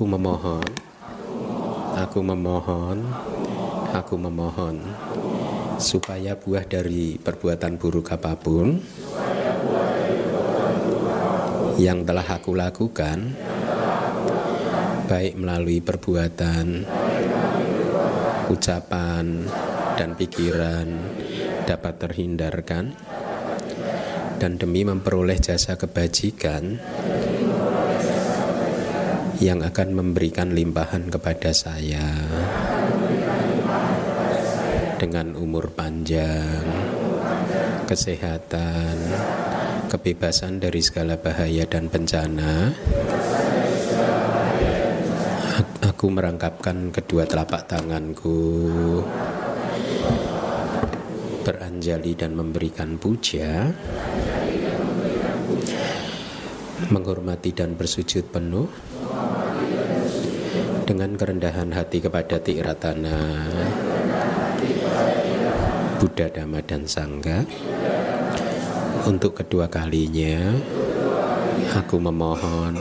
Aku memohon, aku memohon, aku memohon supaya buah dari perbuatan buruk apa pun yang telah aku lakukan, baik melalui perbuatan, ucapan, dan pikiran, dapat terhindarkan, dan demi memperoleh jasa kebajikan yang akan memberikan limpahan kepada saya dengan umur panjang, kesehatan, kebebasan dari segala bahaya dan bencana. Aku merangkapkan kedua telapak tanganku beranjali dan memberikan puja menghormati dan bersujud penuh dengan kerendahan hati kepada Tiratana Buddha Dhamma dan Sangga untuk kedua kalinya aku memohon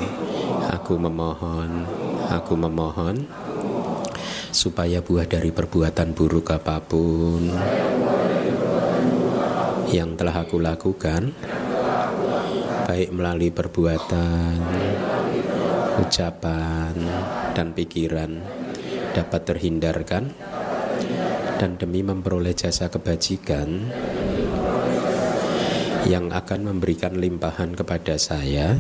aku memohon aku memohon supaya buah dari perbuatan buruk apa pun yang telah aku lakukan baik melalui perbuatan ucapan dan pikiran dapat terhindarkan dan demi memperoleh jasa kebajikan yang akan memberikan limpahan kepada saya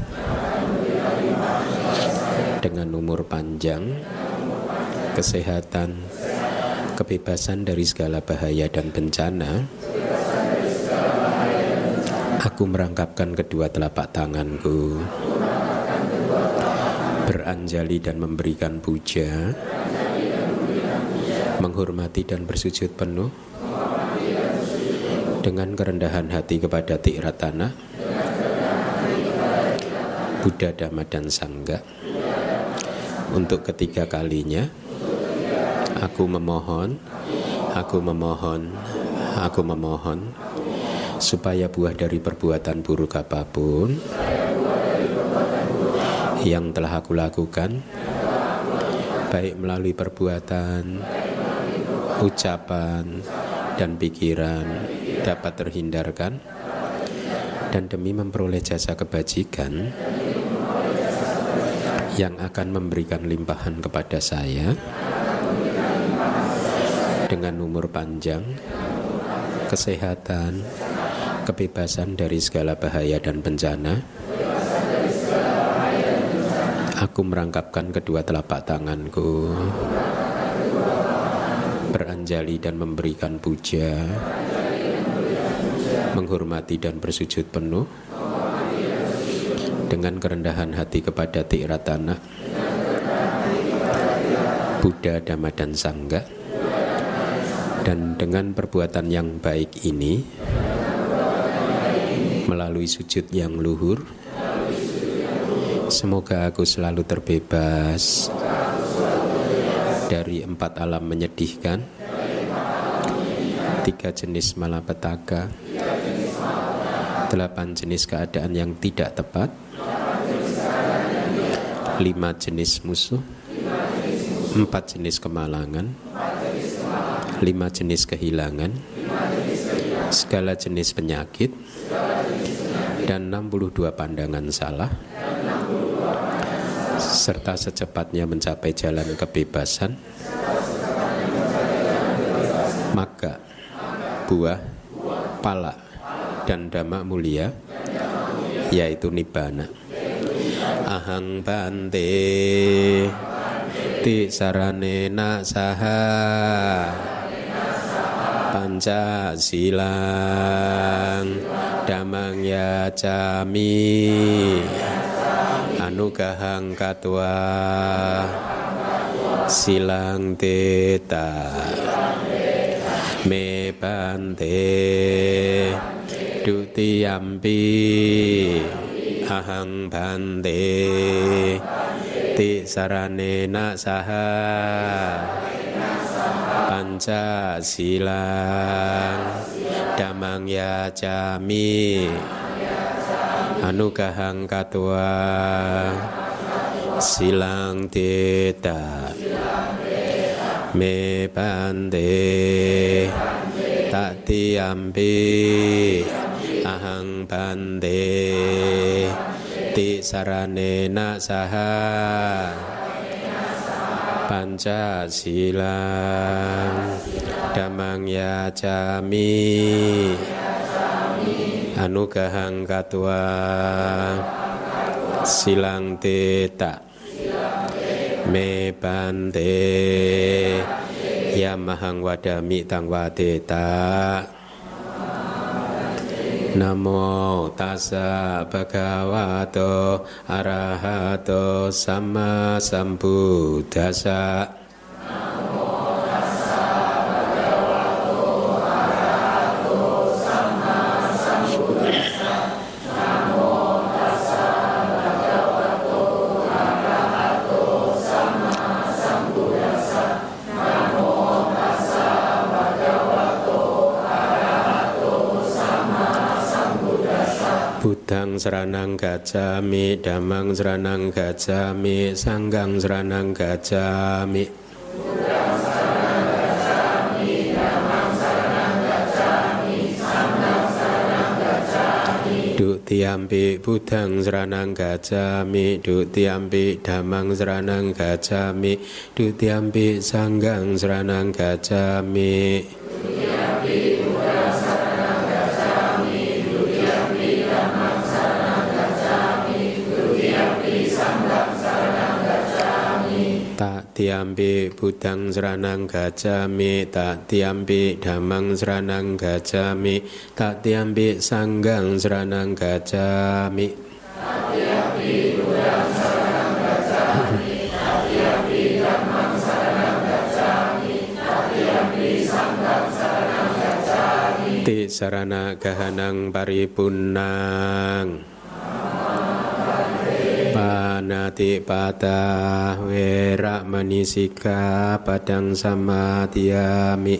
dengan umur panjang, kesehatan, kebebasan dari segala bahaya dan bencana. Aku merangkapkan kedua telapak tanganku beranjali dan memberikan puja, menghormati dan bersujud penuh. Dengan kerendahan hati kepada Tiratana, Buddha, Dhamma, dan Sangga. Untuk ketiga kalinya, aku memohon, aku memohon, aku memohon, supaya buah dari perbuatan buruk apa pun yang telah aku lakukan baik melalui perbuatan, ucapan, dan pikiran dapat terhindarkan. Dan demi memperoleh jasa kebajikan yang akan memberikan limpahan kepada saya dengan umur panjang, kesehatan, kebebasan dari segala bahaya dan bencana Aku merangkapkan kedua telapak tanganku. Beranjali dan memberikan puja. Menghormati dan bersujud penuh. Dengan kerendahan hati kepada Tiratana Buddha, Dhamma, dan Sangga Dan dengan perbuatan yang baik ini Melalui sujud yang luhur Semoga aku selalu terbebas dari empat alam menyedihkan, tiga jenis malapetaka, delapan jenis keadaan yang tidak tepat, lima jenis musuh, empat jenis kemalangan, lima jenis kehilangan, segala jenis penyakit, dan 62 pandangan salah serta secepatnya mencapai jalan kebebasan. Maka buah pala dan dhamma mulia yaitu nibbana. Ahang bante ti sarane na saha pancasilang damang ya cami anugahang katwa silang teta. Me bante. Dutiyampi ahang bante. Ti saranena saha panca silang. Damang ya cami Anugahang katua. Silang teta. Me pande. Tak ampi ahang pande. Ti sarane na saha. Panca silang damang ya jami. Anugahang katwa Silang teta Me bante Yamahang wadami tang wadeta Namo tassa bhagavato arahato sama sambuddhasa Namo Budang seranang gajami, damang seranang gajami, sanggang seranang gajami. Seranang seranang gajami, sanggang tiampi budang seranang gajami, du tiampi damang seranang gajami, du tiampi sanggang seranang gajami. Tiampi tiampi budang seranang gajami tak tiampi damang seranang gajami tak tiampi sanggang seranang gajami. Ti sarana gahanang paripunang nati pada wera manisika padang sama tiami.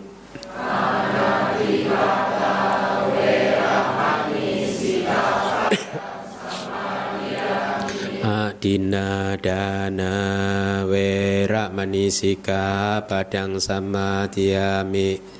Dina dana wera manisika padang sama tiami.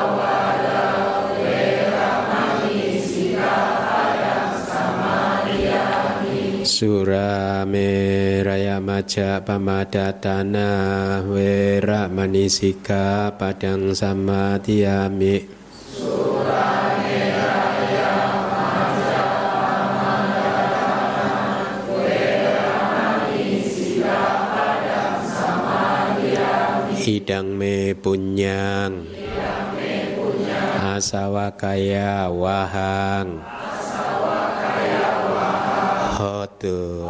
sura me raya maja pamada tanah wera manisika padang sama tiami sura me raya maja pamada tanah manisika padang sama tiami idang me punyang. Asawa kaya wahang. Hotu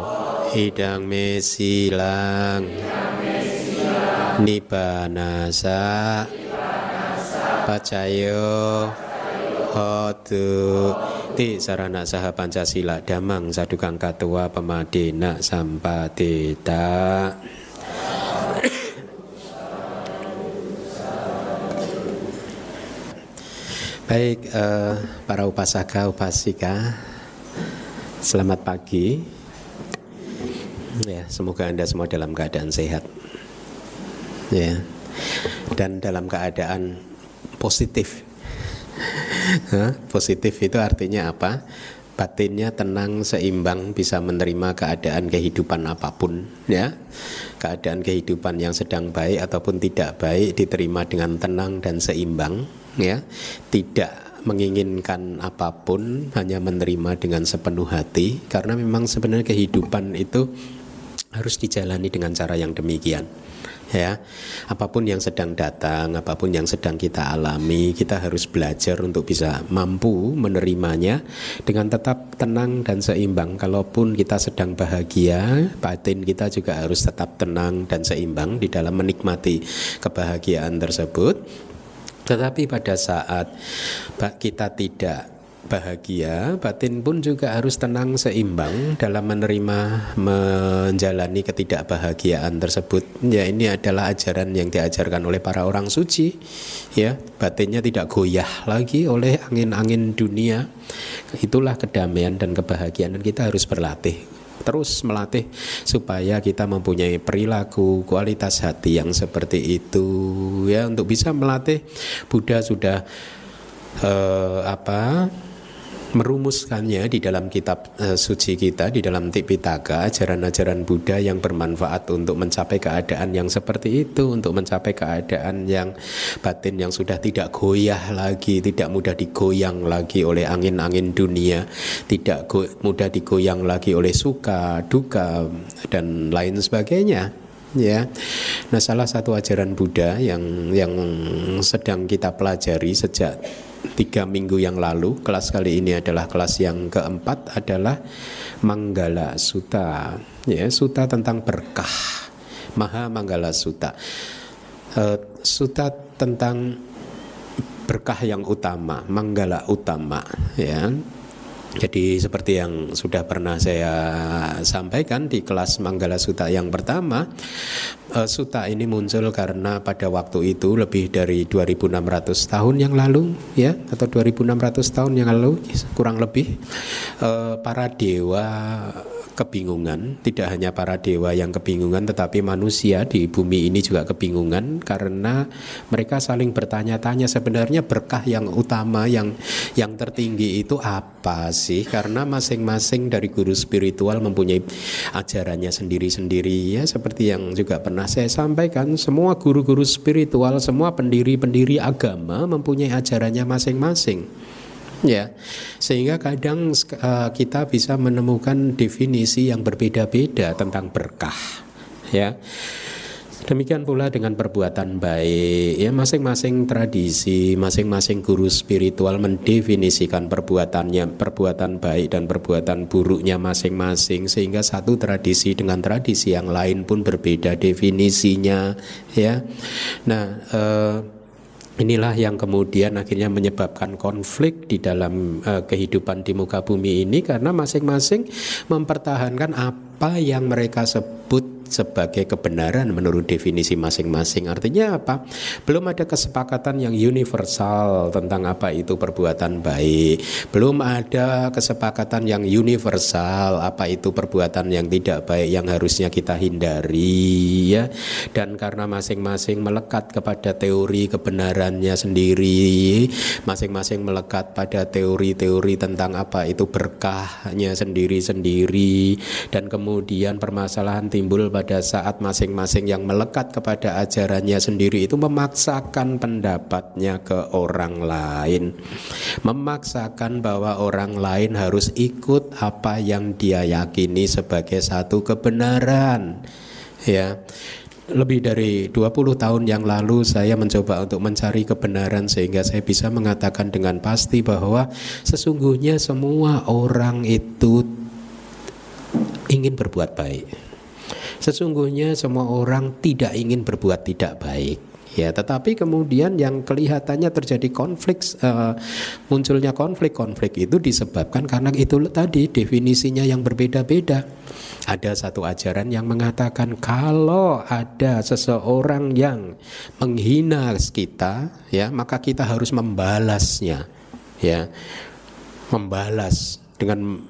Idang mesilang. Nibanasa Pacayo. Hotu Ti sarana saha Pancasila Damang sadukang katua pemadina sampatita. Baik uh, para upasaka upasika. Selamat pagi. Ya, semoga Anda semua dalam keadaan sehat. Ya. Dan dalam keadaan positif. positif itu artinya apa? Batinnya tenang, seimbang, bisa menerima keadaan kehidupan apa pun, ya. Keadaan kehidupan yang sedang baik ataupun tidak baik diterima dengan tenang dan seimbang, ya. Tidak menginginkan apa pun, hanya menerima dengan sepenuh hati karena memang sebenarnya kehidupan itu harus dijalani dengan cara yang demikian. Ya, apa pun yang sedang datang, apa pun yang sedang kita alami, kita harus belajar untuk bisa mampu menerimanya dengan tetap tenang dan seimbang. Kalaupun kita sedang bahagia, batin kita juga harus tetap tenang dan seimbang di dalam menikmati kebahagiaan tersebut tetapi pada saat kita tidak bahagia, batin pun juga harus tenang seimbang dalam menerima menjalani ketidakbahagiaan tersebut. Ya ini adalah ajaran yang diajarkan oleh para orang suci. Ya, batinnya tidak goyah lagi oleh angin-angin dunia. Itulah kedamaian dan kebahagiaan dan kita harus berlatih terus melatih supaya kita mempunyai perilaku kualitas hati yang seperti itu. Ya untuk bisa melatih Buddha sudah uh, apa merumuskannya di dalam kitab uh, suci kita di dalam Tipitaka ajaran-ajaran Buddha yang bermanfaat untuk mencapai keadaan yang seperti itu untuk mencapai keadaan yang batin yang sudah tidak goyah lagi tidak mudah digoyang lagi oleh angin-angin dunia tidak go mudah digoyang lagi oleh suka duka dan lain sebagainya ya. Nah, salah satu ajaran Buddha yang yang sedang kita pelajari sejak tiga minggu yang lalu kelas kali ini adalah kelas yang keempat adalah Manggala Sutta ya Sutta tentang berkah. Maha Manggala Sutta uh, Sutta tentang berkah yang utama Manggala utama ya jadi seperti yang sudah pernah saya sampaikan di kelas Manggala Suta yang pertama, uh, Suta ini muncul karena pada waktu itu lebih dari 2600 tahun yang lalu ya atau 2600 tahun yang lalu kurang lebih uh, para dewa kebingungan, tidak hanya para dewa yang kebingungan tetapi manusia di bumi ini juga kebingungan karena mereka saling bertanya-tanya sebenarnya berkah yang utama yang yang tertinggi itu apa sih? Karena masing-masing dari guru spiritual mempunyai ajarannya sendiri-sendiri ya seperti yang juga pernah saya sampaikan semua guru-guru spiritual, semua pendiri-pendiri agama mempunyai ajarannya masing-masing ya sehingga kadang uh, kita bisa menemukan definisi yang berbeda-beda tentang berkah ya Demikian pula dengan perbuatan baik. Ya, masing-masing tradisi, masing-masing guru spiritual mendefinisikan perbuatannya, perbuatan baik dan perbuatan buruknya masing-masing sehingga satu tradisi dengan tradisi yang lain pun berbeda definisinya, ya. Nah, eh, Inilah yang kemudian akhirnya menyebabkan konflik di dalam uh, kehidupan di muka bumi ini karena masing-masing mempertahankan apa yang mereka sebut sebagai kebenaran menurut definisi masing-masing. Artinya apa? Belum ada kesepakatan yang universal tentang apa itu perbuatan baik. Belum ada kesepakatan yang universal apa itu perbuatan yang tidak baik yang harusnya kita hindari ya. Dan karena masing-masing melekat kepada teori kebenarannya sendiri, masing-masing melekat pada teori-teori tentang apa itu berkahnya sendiri-sendiri dan kemudian permasalahan timbul pada pada saat masing-masing yang melekat kepada ajarannya sendiri itu memaksakan pendapatnya ke orang lain, memaksakan bahwa orang lain harus ikut apa yang dia yakini sebagai satu kebenaran. Ya, lebih dari 20 tahun yang lalu saya mencoba untuk mencari kebenaran sehingga saya bisa mengatakan dengan pasti bahwa sesungguhnya semua orang itu ingin berbuat baik. Sesungguhnya semua orang tidak ingin berbuat tidak baik. Ya, tetapi kemudian yang kelihatannya terjadi konflik, uh, munculnya konflik-konflik itu disebabkan karena itu tadi definisinya yang berbeda-beda. Ada satu ajaran yang mengatakan kalau ada seseorang yang menghina kita, ya maka kita harus membalasnya, ya, membalas dengan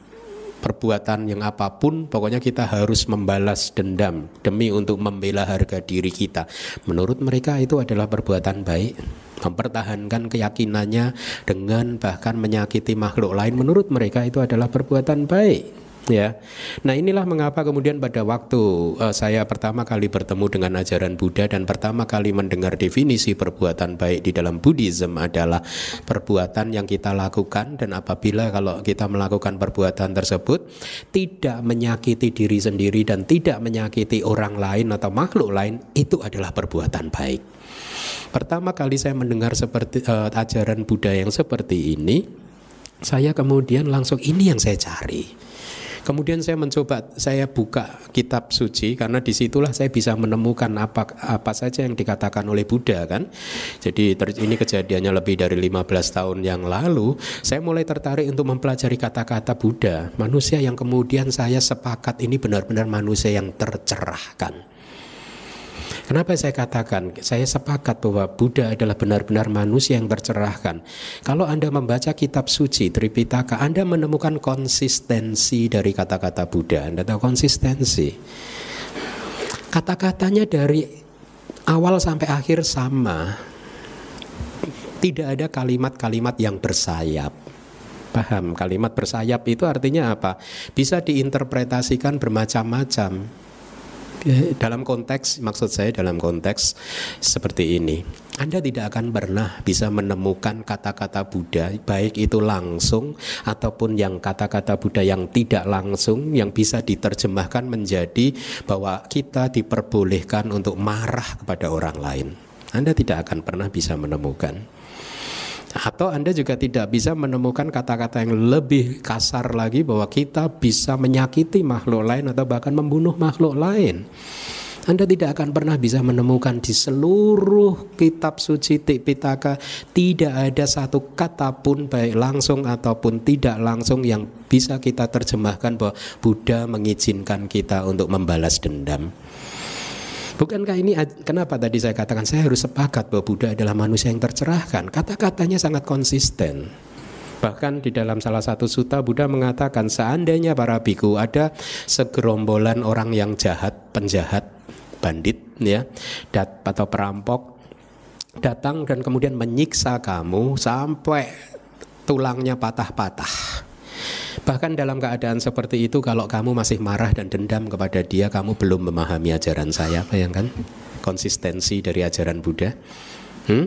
perbuatan yang apa pun pokoknya kita harus membalas dendam demi untuk membela harga diri kita. Menurut mereka itu adalah perbuatan baik. Mempertahankan keyakinannya dengan bahkan menyakiti makhluk lain menurut mereka itu adalah perbuatan baik ya. Nah, inilah mengapa kemudian pada waktu uh, saya pertama kali bertemu dengan ajaran Buddha dan pertama kali mendengar definisi perbuatan baik di dalam Buddhism adalah perbuatan yang kita lakukan dan apabila kalau kita melakukan perbuatan tersebut tidak menyakiti diri sendiri dan tidak menyakiti orang lain atau makhluk lain itu adalah perbuatan baik. Pertama kali saya mendengar seperti uh, ajaran Buddha yang seperti ini, saya kemudian langsung ini yang saya cari Kemudian saya mencoba saya buka kitab suci karena di situlah saya bisa menemukan apa apa saja yang dikatakan oleh Buddha kan. Jadi ini kejadiannya lebih dari 15 tahun yang lalu. Saya mulai tertarik untuk mempelajari kata-kata Buddha. Manusia yang kemudian saya sepakat ini benar-benar manusia yang tercerahkan. Kenapa saya katakan saya sepakat bahwa Buddha adalah benar-benar manusia yang tercerahkan. Kalau Anda membaca kitab suci Tripitaka, Anda menemukan konsistensi dari kata-kata Buddha. Anda tahu konsistensi. Kata-katanya dari awal sampai akhir sama. Tidak ada kalimat-kalimat yang bersayap. Paham? Kalimat bersayap itu artinya apa? Bisa diinterpretasikan bermacam-macam dalam konteks maksud saya dalam konteks seperti ini Anda tidak akan pernah bisa menemukan kata-kata Buddha baik itu langsung ataupun yang kata-kata Buddha yang tidak langsung yang bisa diterjemahkan menjadi bahwa kita diperbolehkan untuk marah kepada orang lain. Anda tidak akan pernah bisa menemukan atau Anda juga tidak bisa menemukan kata-kata yang lebih kasar lagi bahwa kita bisa menyakiti makhluk lain atau bahkan membunuh makhluk lain. Anda tidak akan pernah bisa menemukan di seluruh kitab suci Tipitaka tidak ada satu kata pun baik langsung ataupun tidak langsung yang bisa kita terjemahkan bahwa Buddha mengizinkan kita untuk membalas dendam. Bukankah ini kenapa tadi saya katakan saya harus sepakat bahwa Buddha adalah manusia yang tercerahkan? Kata-katanya sangat konsisten. Bahkan di dalam salah satu suta Buddha mengatakan seandainya para biku ada segerombolan orang yang jahat, penjahat, bandit ya, dat atau perampok datang dan kemudian menyiksa kamu sampai tulangnya patah-patah. Bahkan dalam keadaan seperti itu kalau kamu masih marah dan dendam kepada dia kamu belum memahami ajaran saya bayangkan konsistensi dari ajaran Buddha hmm?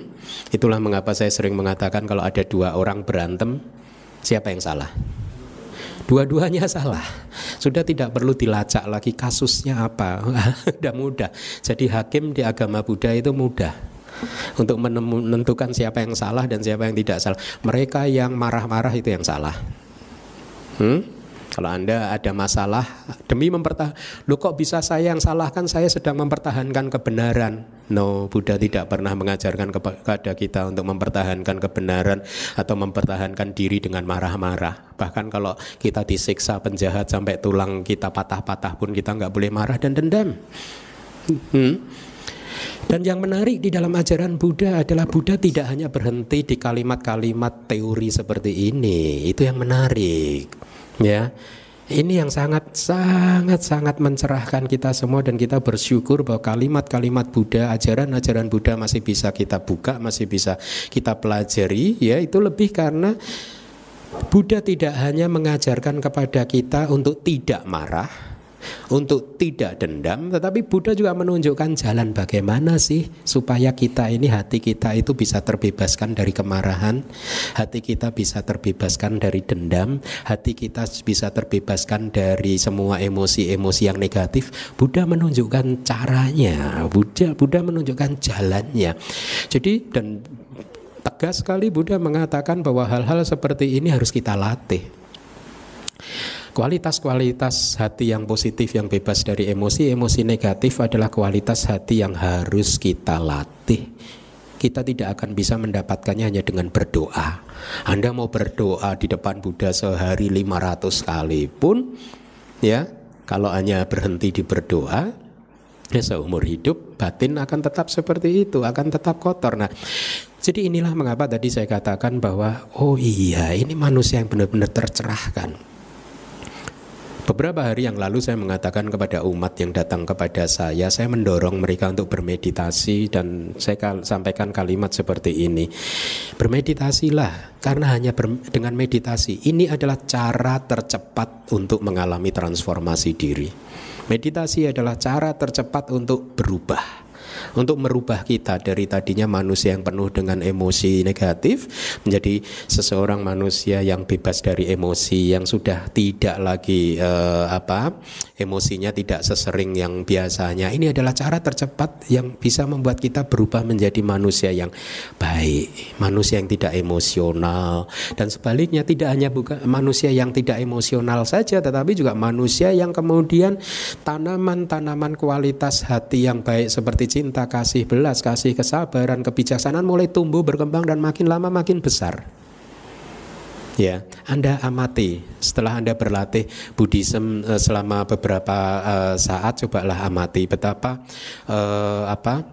itulah mengapa saya sering mengatakan kalau ada dua orang berantem siapa yang salah Dua-duanya salah. Sudah tidak perlu dilacak lagi kasusnya apa. Sudah mudah. Jadi hakim di agama Buddha itu mudah untuk menentukan siapa yang salah dan siapa yang tidak salah. Mereka yang marah-marah itu yang salah. Hmm? Kalau Anda ada masalah demi mempertahankan, lo kok bisa saya yang salahkan saya sedang mempertahankan kebenaran. No, Buddha tidak pernah mengajarkan kepada kita untuk mempertahankan kebenaran atau mempertahankan diri dengan marah-marah. Bahkan kalau kita disiksa penjahat sampai tulang kita patah-patah pun kita nggak boleh marah dan dendam. Hmm? Dan yang menarik di dalam ajaran Buddha adalah Buddha tidak hanya berhenti di kalimat-kalimat teori seperti ini. Itu yang menarik. Ya. Ini yang sangat sangat sangat mencerahkan kita semua dan kita bersyukur bahwa kalimat-kalimat Buddha, ajaran-ajaran Buddha masih bisa kita buka, masih bisa kita pelajari ya itu lebih karena Buddha tidak hanya mengajarkan kepada kita untuk tidak marah, untuk tidak dendam, tetapi Buddha juga menunjukkan jalan bagaimana sih supaya kita ini hati kita itu bisa terbebaskan dari kemarahan, hati kita bisa terbebaskan dari dendam, hati kita bisa terbebaskan dari semua emosi-emosi yang negatif. Buddha menunjukkan caranya, Buddha Buddha menunjukkan jalannya. Jadi dan tegas sekali Buddha mengatakan bahwa hal-hal seperti ini harus kita latih. Kualitas-kualitas hati yang positif yang bebas dari emosi-emosi negatif adalah kualitas hati yang harus kita latih. Kita tidak akan bisa mendapatkannya hanya dengan berdoa. Anda mau berdoa di depan Buddha sehari 500 kali pun ya, kalau hanya berhenti di berdoa ya seumur hidup batin akan tetap seperti itu, akan tetap kotor. Nah, jadi inilah mengapa tadi saya katakan bahwa oh iya, ini manusia yang benar-benar tercerahkan Beberapa hari yang lalu saya mengatakan kepada umat yang datang kepada saya, saya mendorong mereka untuk bermeditasi dan saya sampaikan kalimat seperti ini. Bermeditasilah karena hanya ber, dengan meditasi ini adalah cara tercepat untuk mengalami transformasi diri. Meditasi adalah cara tercepat untuk berubah untuk merubah kita dari tadinya manusia yang penuh dengan emosi negatif menjadi seseorang manusia yang bebas dari emosi yang sudah tidak lagi uh, apa emosinya tidak sesering yang biasanya. Ini adalah cara tercepat yang bisa membuat kita berubah menjadi manusia yang baik, manusia yang tidak emosional dan sebaliknya tidak hanya bukan manusia yang tidak emosional saja tetapi juga manusia yang kemudian tanaman-tanaman kualitas hati yang baik seperti cinta, kasih, belas, kasih, kesabaran, kebijaksanaan mulai tumbuh, berkembang dan makin lama makin besar. Ya, Anda amati setelah Anda berlatih Buddhism uh, selama beberapa uh, saat, cobalah amati betapa uh, apa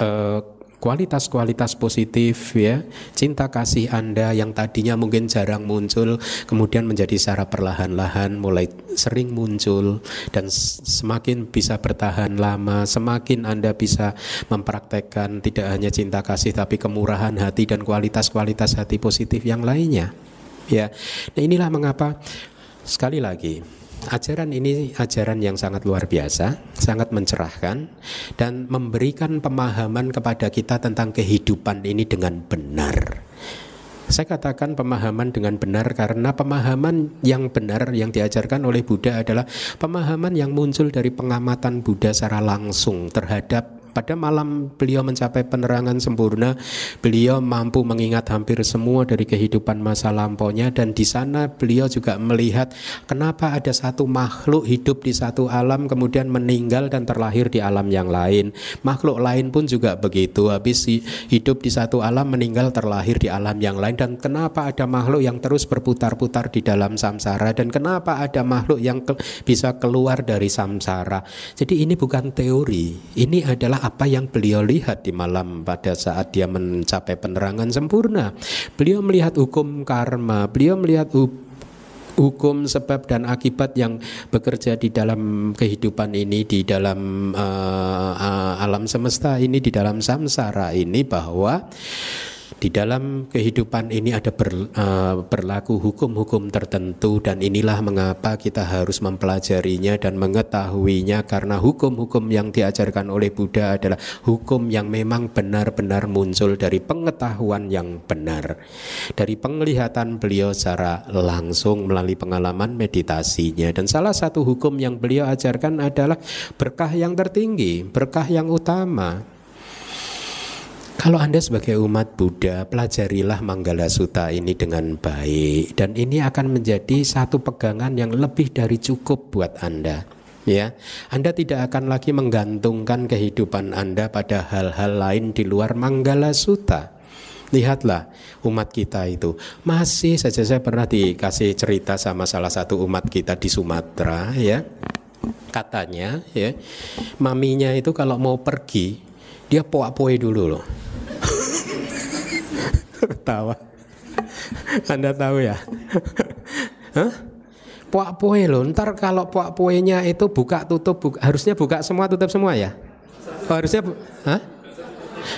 uh, kualitas-kualitas positif ya. Cinta kasih Anda yang tadinya mungkin jarang muncul kemudian menjadi secara perlahan-lahan mulai sering muncul dan semakin bisa bertahan lama semakin Anda bisa mempraktekkan tidak hanya cinta kasih tapi kemurahan hati dan kualitas-kualitas hati positif yang lainnya ya. Nah inilah mengapa sekali lagi Ajaran ini ajaran yang sangat luar biasa, sangat mencerahkan dan memberikan pemahaman kepada kita tentang kehidupan ini dengan benar. Saya katakan pemahaman dengan benar karena pemahaman yang benar yang diajarkan oleh Buddha adalah pemahaman yang muncul dari pengamatan Buddha secara langsung terhadap pada malam beliau mencapai penerangan sempurna, beliau mampu mengingat hampir semua dari kehidupan masa lampaunya dan di sana beliau juga melihat kenapa ada satu makhluk hidup di satu alam kemudian meninggal dan terlahir di alam yang lain. Makhluk lain pun juga begitu, habis hidup di satu alam meninggal terlahir di alam yang lain dan kenapa ada makhluk yang terus berputar-putar di dalam samsara dan kenapa ada makhluk yang ke bisa keluar dari samsara. Jadi ini bukan teori, ini adalah apa yang beliau lihat di malam pada saat dia mencapai penerangan sempurna. Beliau melihat hukum karma, beliau melihat hukum sebab dan akibat yang bekerja di dalam kehidupan ini di dalam uh, uh, alam semesta ini di dalam samsara ini bahwa di dalam kehidupan ini ada ber, uh, berlaku hukum-hukum tertentu dan inilah mengapa kita harus mempelajarinya dan mengetahuinya karena hukum-hukum yang diajarkan oleh Buddha adalah hukum yang memang benar-benar muncul dari pengetahuan yang benar. Dari penglihatan beliau secara langsung melalui pengalaman meditasinya. Dan salah satu hukum yang beliau ajarkan adalah berkah yang tertinggi berkah yang utama kalau Anda sebagai umat Buddha, pelajarilah Manggala Sutta ini dengan baik dan ini akan menjadi satu pegangan yang lebih dari cukup buat Anda. Ya, Anda tidak akan lagi menggantungkan kehidupan Anda pada hal-hal lain di luar Manggala Sutta. Lihatlah umat kita itu masih saja saya pernah dikasih cerita sama salah satu umat kita di Sumatera ya. Katanya ya, maminya itu kalau mau pergi dia poak-poe dulu loh Tawa. Anda tahu ya? Hah? Puak poe loh. Ntar kalau puak poenya itu buka tutup, buka, harusnya buka semua tutup semua ya? Oh, harusnya, hah?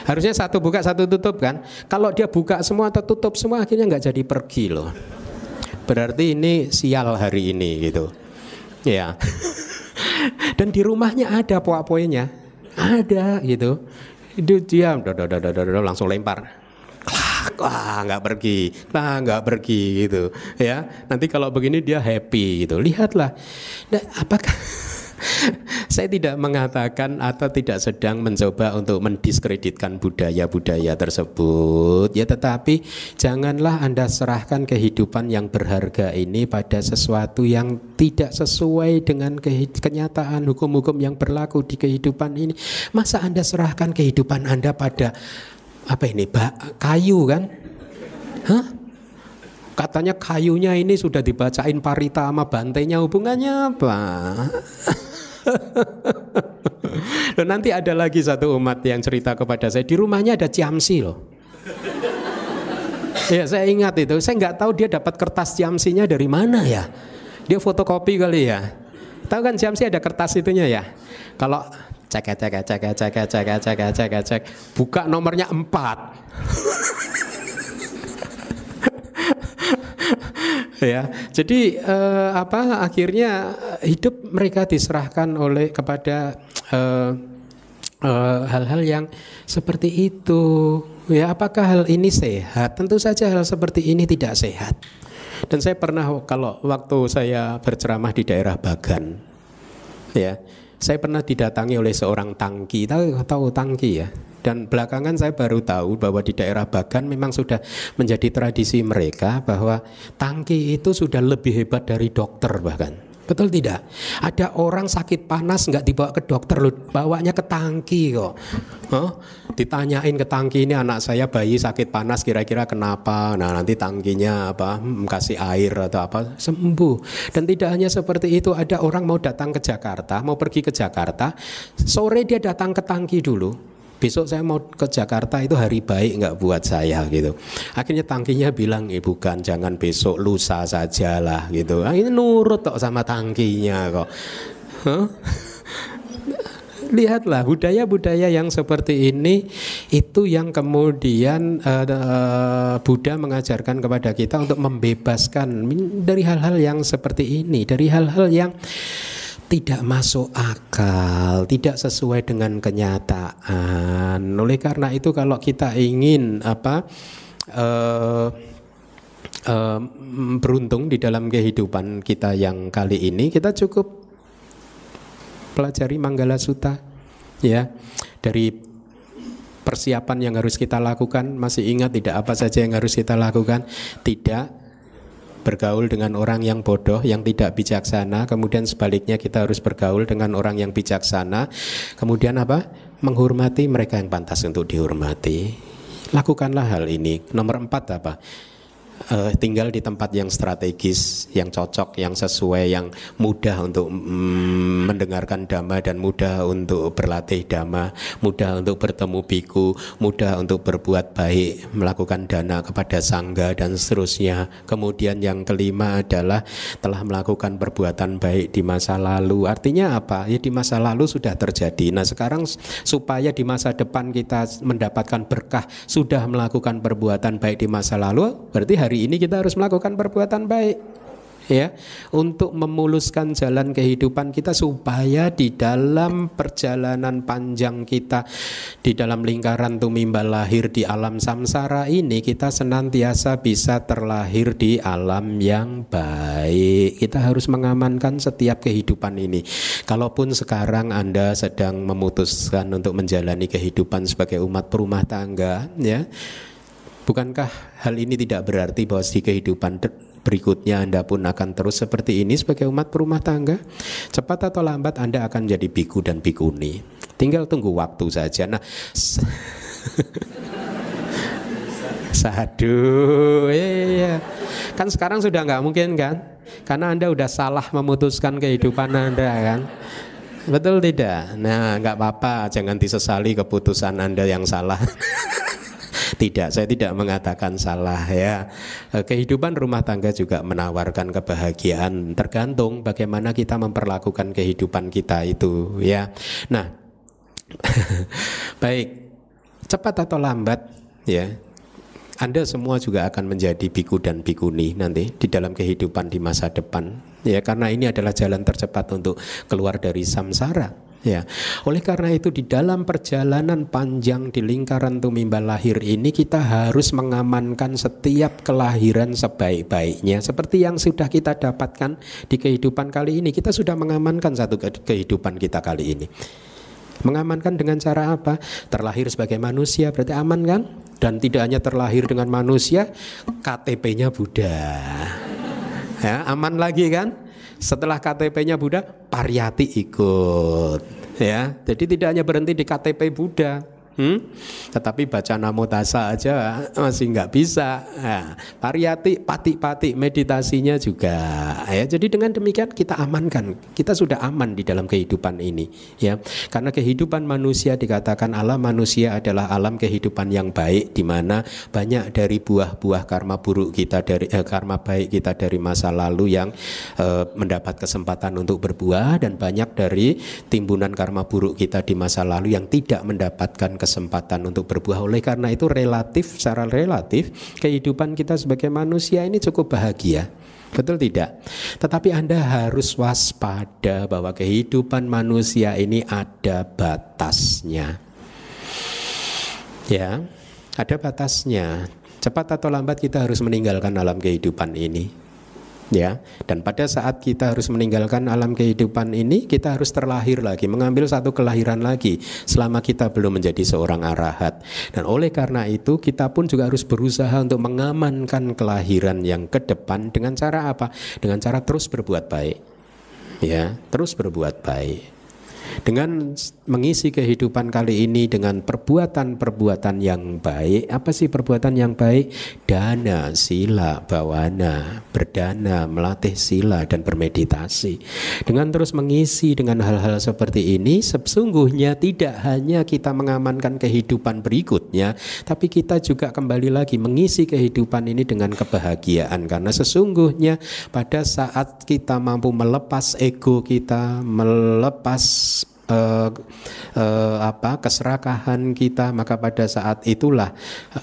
Harusnya satu buka satu tutup kan? Kalau dia buka semua atau tutup semua akhirnya nggak jadi pergi loh. Berarti ini sial hari ini gitu. Ya. Dan di rumahnya ada puak poenya. Ada gitu. Itu dia langsung lempar wah nggak pergi, nah nggak pergi gitu ya. Nanti kalau begini dia happy gitu. Lihatlah, nah, apakah saya tidak mengatakan atau tidak sedang mencoba untuk mendiskreditkan budaya-budaya tersebut ya tetapi janganlah Anda serahkan kehidupan yang berharga ini pada sesuatu yang tidak sesuai dengan kenyataan hukum-hukum yang berlaku di kehidupan ini masa Anda serahkan kehidupan Anda pada apa ini kayu kan Hah? Katanya kayunya ini sudah dibacain parita sama bantainya hubungannya apa? loh nanti ada lagi satu umat yang cerita kepada saya di rumahnya ada ciamsi loh. ya saya ingat itu, saya nggak tahu dia dapat kertas ciamsinya dari mana ya. Dia fotokopi kali ya. Tahu kan Jamsi ada kertas itunya ya. Kalau cek cek cek cek cek cek cek cek buka nomornya empat. ya jadi eh, apa akhirnya hidup mereka diserahkan oleh kepada eh, eh, hal-hal yang seperti itu ya apakah hal ini sehat tentu saja hal seperti ini tidak sehat dan saya pernah kalau waktu saya berceramah di daerah Bagan ya saya pernah didatangi oleh seorang tangki tahu tahu tangki ya dan belakangan saya baru tahu bahwa di daerah Bagan memang sudah menjadi tradisi mereka bahwa tangki itu sudah lebih hebat dari dokter bahkan. Betul tidak? Ada orang sakit panas nggak dibawa ke dokter loh, bawanya ke tangki kok. Huh? Ditanyain ke tangki ini anak saya bayi sakit panas kira-kira kenapa? Nah nanti tangkinya apa? Hmm, kasih air atau apa? Sembuh. Dan tidak hanya seperti itu, ada orang mau datang ke Jakarta, mau pergi ke Jakarta, sore dia datang ke tangki dulu besok saya mau ke Jakarta itu hari baik nggak buat saya gitu. Akhirnya tangkinya bilang, eh bukan, jangan besok lusa saja lah gitu. Ini nurut kok sama tangkinya kok. Lihatlah budaya-budaya yang seperti ini itu yang kemudian uh, uh, Buddha mengajarkan kepada kita untuk membebaskan dari hal-hal yang seperti ini, dari hal-hal yang tidak masuk akal, tidak sesuai dengan kenyataan. Oleh karena itu kalau kita ingin apa uh, uh, beruntung di dalam kehidupan kita yang kali ini, kita cukup pelajari Manggala Sutta ya. Dari persiapan yang harus kita lakukan masih ingat tidak apa saja yang harus kita lakukan? Tidak bergaul dengan orang yang bodoh, yang tidak bijaksana, kemudian sebaliknya kita harus bergaul dengan orang yang bijaksana. Kemudian apa? Menghormati mereka yang pantas untuk dihormati. Lakukanlah hal ini. Nomor empat apa? Uh, tinggal di tempat yang strategis, yang cocok, yang sesuai, yang mudah untuk mm, mendengarkan dhamma dan mudah untuk berlatih dhamma, mudah untuk bertemu biku, mudah untuk berbuat baik, melakukan dana kepada sangga dan seterusnya. Kemudian yang kelima adalah telah melakukan perbuatan baik di masa lalu. Artinya apa? Ya di masa lalu sudah terjadi. Nah, sekarang supaya di masa depan kita mendapatkan berkah sudah melakukan perbuatan baik di masa lalu, berarti hari ini kita harus melakukan perbuatan baik ya untuk memuluskan jalan kehidupan kita supaya di dalam perjalanan panjang kita di dalam lingkaran tumimba lahir di alam samsara ini kita senantiasa bisa terlahir di alam yang baik. Kita harus mengamankan setiap kehidupan ini. Kalaupun sekarang Anda sedang memutuskan untuk menjalani kehidupan sebagai umat perumah tangga ya Bukankah hal ini tidak berarti bahwa di kehidupan berikutnya Anda pun akan terus seperti ini sebagai umat perumah tangga? Cepat atau lambat Anda akan jadi biku dan bikuni. Tinggal tunggu waktu saja. Nah, Sadu, iya. Kan sekarang sudah nggak mungkin kan? Karena Anda udah salah memutuskan kehidupan Anda kan. Betul tidak? Nah, nggak apa-apa, jangan disesali keputusan Anda yang salah. Tidak, saya tidak mengatakan salah ya. Eh, kehidupan rumah tangga juga menawarkan kebahagiaan tergantung bagaimana kita memperlakukan kehidupan kita itu ya. Nah, baik cepat atau lambat ya anda semua juga akan menjadi biku dan bikuni nanti di dalam kehidupan di masa depan ya karena ini adalah jalan tercepat untuk keluar dari samsara Ya, oleh karena itu di dalam perjalanan panjang di lingkaran tumimba lahir ini kita harus mengamankan setiap kelahiran sebaik-baiknya seperti yang sudah kita dapatkan di kehidupan kali ini. Kita sudah mengamankan satu kehidupan kita kali ini. Mengamankan dengan cara apa? Terlahir sebagai manusia berarti aman kan? Dan tidak hanya terlahir dengan manusia, KTP-nya Buddha. Ya, aman lagi kan? Setelah KTP-nya Buddha, Pariyati ikut. Ya, jadi tidak hanya berhenti di KTP Buddha, Hmm? Tetapi baca namo tasa aja masih nggak bisa. Nah, pariyati, pati-pati meditasinya juga. Ya, jadi dengan demikian kita amankan. Kita sudah aman di dalam kehidupan ini. Ya, karena kehidupan manusia dikatakan alam manusia adalah alam kehidupan yang baik, di mana banyak dari buah-buah karma buruk kita dari eh, karma baik kita dari masa lalu yang eh, mendapat kesempatan untuk berbuah dan banyak dari timbunan karma buruk kita di masa lalu yang tidak mendapatkan kesempatan untuk berbuah. Oleh karena itu relatif secara relatif kehidupan kita sebagai manusia ini cukup bahagia. Betul tidak? Tetapi Anda harus waspada bahwa kehidupan manusia ini ada batasnya. Ya, ada batasnya. Cepat atau lambat kita harus meninggalkan alam kehidupan ini ya dan pada saat kita harus meninggalkan alam kehidupan ini kita harus terlahir lagi mengambil satu kelahiran lagi selama kita belum menjadi seorang arahat. Dan oleh karena itu kita pun juga harus berusaha untuk mengamankan kelahiran yang ke depan dengan cara apa? Dengan cara terus berbuat baik. Ya terus berbuat baik dengan mengisi kehidupan kali ini dengan perbuatan-perbuatan yang baik. Apa sih perbuatan yang baik? Dana, sila, bawana, berdana, melatih sila dan bermeditasi. Dengan terus mengisi dengan hal-hal seperti ini, sesungguhnya tidak hanya kita mengamankan kehidupan berikutnya, tapi kita juga kembali lagi mengisi kehidupan ini dengan kebahagiaan karena sesungguhnya pada saat kita mampu melepas ego kita, melepas uh, uh, apa keserakahan kita maka pada saat itulah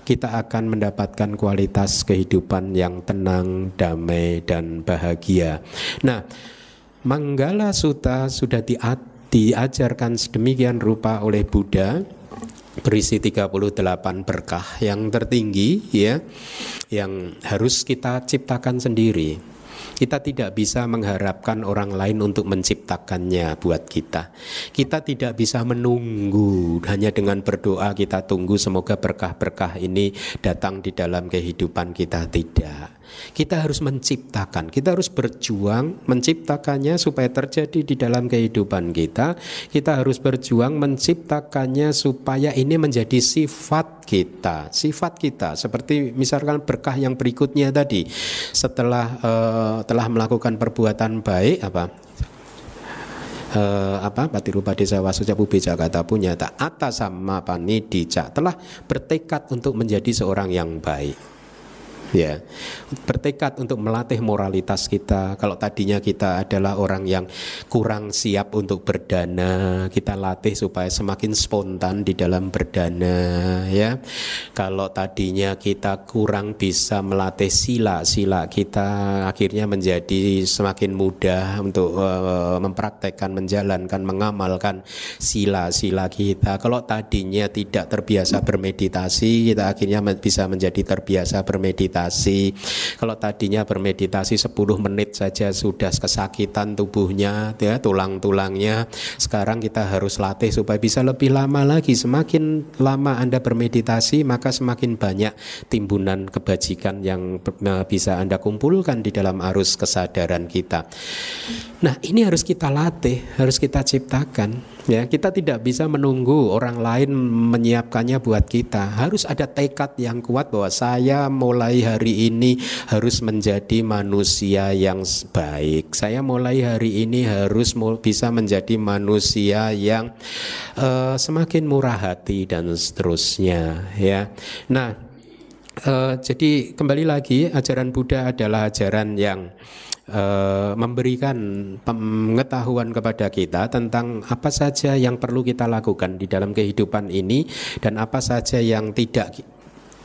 kita akan mendapatkan kualitas kehidupan yang tenang, damai dan bahagia. Nah, Manggala Sutta sudah di, diajarkan sedemikian rupa oleh Buddha berisi 38 berkah yang tertinggi ya yang harus kita ciptakan sendiri kita tidak bisa mengharapkan orang lain untuk menciptakannya buat kita. Kita tidak bisa menunggu hanya dengan berdoa kita tunggu semoga berkah-berkah ini datang di dalam kehidupan kita tidak. Kita harus menciptakan, kita harus berjuang menciptakannya supaya terjadi di dalam kehidupan kita. Kita harus berjuang menciptakannya supaya ini menjadi sifat kita, sifat kita. Seperti misalkan berkah yang berikutnya tadi, setelah uh, telah melakukan perbuatan baik apa? Uh, apa? Patirupa Desa Wasuja Pubeja kata punya tak? Atas sama panidija telah bertekad untuk menjadi seorang yang baik ya. Bertekad untuk melatih moralitas kita. Kalau tadinya kita adalah orang yang kurang siap untuk berdana kita latih supaya semakin spontan di dalam berdana ya. Kalau tadinya kita kurang bisa melatih sila sila kita akhirnya menjadi semakin mudah untuk uh, mempraktekkan menjalankan mengamalkan sila sila kita. Kalau tadinya tidak terbiasa bermeditasi kita akhirnya bisa menjadi terbiasa bermeditasi bermeditasi. Kalau tadinya bermeditasi 10 menit saja sudah kesakitan tubuhnya, ya tulang-tulangnya. Sekarang kita harus latih supaya bisa lebih lama lagi. Semakin lama Anda bermeditasi, maka semakin banyak timbunan kebajikan yang bisa Anda kumpulkan di dalam arus kesadaran kita. Nah, ini harus kita latih, harus kita ciptakan. Ya, kita tidak bisa menunggu orang lain menyiapkannya buat kita. Harus ada tekad yang kuat bahwa saya mulai hari ini harus menjadi manusia yang baik. Saya mulai hari ini harus bisa menjadi manusia yang uh, semakin murah hati dan seterusnya. Ya, nah, uh, jadi kembali lagi ajaran Buddha adalah ajaran yang uh, memberikan pengetahuan kepada kita tentang apa saja yang perlu kita lakukan di dalam kehidupan ini dan apa saja yang tidak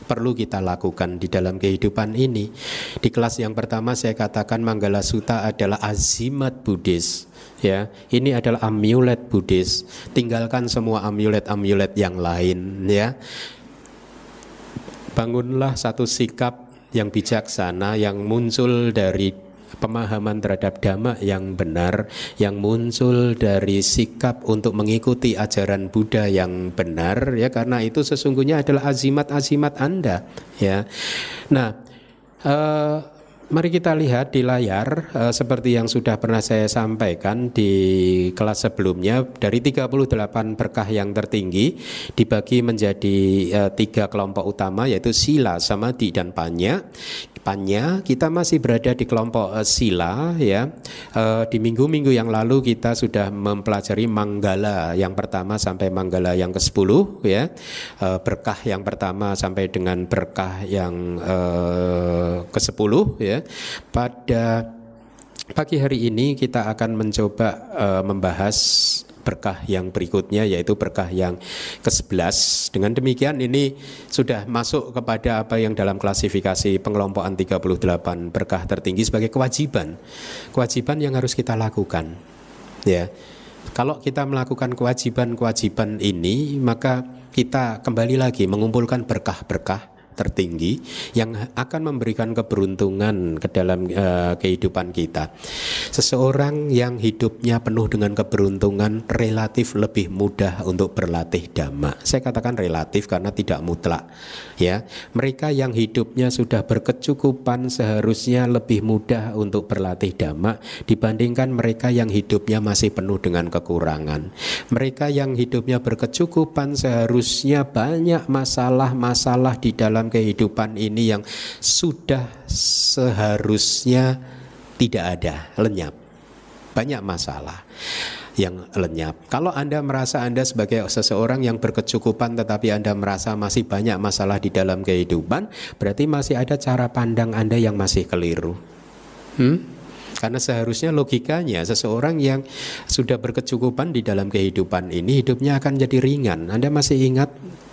perlu kita lakukan di dalam kehidupan ini. Di kelas yang pertama saya katakan Manggala Sutta adalah azimat Buddhis. Ya, ini adalah amulet Buddhis. Tinggalkan semua amulet-amulet yang lain ya. Bangunlah satu sikap yang bijaksana yang muncul dari pemahaman terhadap dhamma yang benar yang muncul dari sikap untuk mengikuti ajaran Buddha yang benar ya karena itu sesungguhnya adalah azimat-azimat Anda ya. Nah, uh, mari kita lihat di layar uh, seperti yang sudah pernah saya sampaikan di kelas sebelumnya dari 38 berkah yang tertinggi dibagi menjadi uh, tiga kelompok utama yaitu sila, samadhi dan panya. Panya kita masih berada di kelompok uh, sila ya. Uh, di minggu-minggu yang lalu kita sudah mempelajari manggala yang pertama sampai manggala yang ke-10 ya. Uh, berkah yang pertama sampai dengan berkah yang uh, ke-10 ya pada pagi hari ini kita akan mencoba uh, membahas berkah yang berikutnya yaitu berkah yang ke-11. Dengan demikian ini sudah masuk kepada apa yang dalam klasifikasi pengelompokan 38 berkah tertinggi sebagai kewajiban. Kewajiban yang harus kita lakukan. Ya. Kalau kita melakukan kewajiban-kewajiban ini, maka kita kembali lagi mengumpulkan berkah-berkah tertinggi yang akan memberikan keberuntungan ke dalam uh, kehidupan kita. Seseorang yang hidupnya penuh dengan keberuntungan relatif lebih mudah untuk berlatih dhamma. Saya katakan relatif karena tidak mutlak. Ya, mereka yang hidupnya sudah berkecukupan seharusnya lebih mudah untuk berlatih dhamma dibandingkan mereka yang hidupnya masih penuh dengan kekurangan. Mereka yang hidupnya berkecukupan seharusnya banyak masalah-masalah di dalam kehidupan ini yang sudah seharusnya tidak ada, lenyap. Banyak masalah yang lenyap. Kalau Anda merasa Anda sebagai seseorang yang berkecukupan tetapi Anda merasa masih banyak masalah di dalam kehidupan, berarti masih ada cara pandang Anda yang masih keliru. Hmm? Karena seharusnya logikanya seseorang yang sudah berkecukupan di dalam kehidupan ini hidupnya akan jadi ringan. Anda masih ingat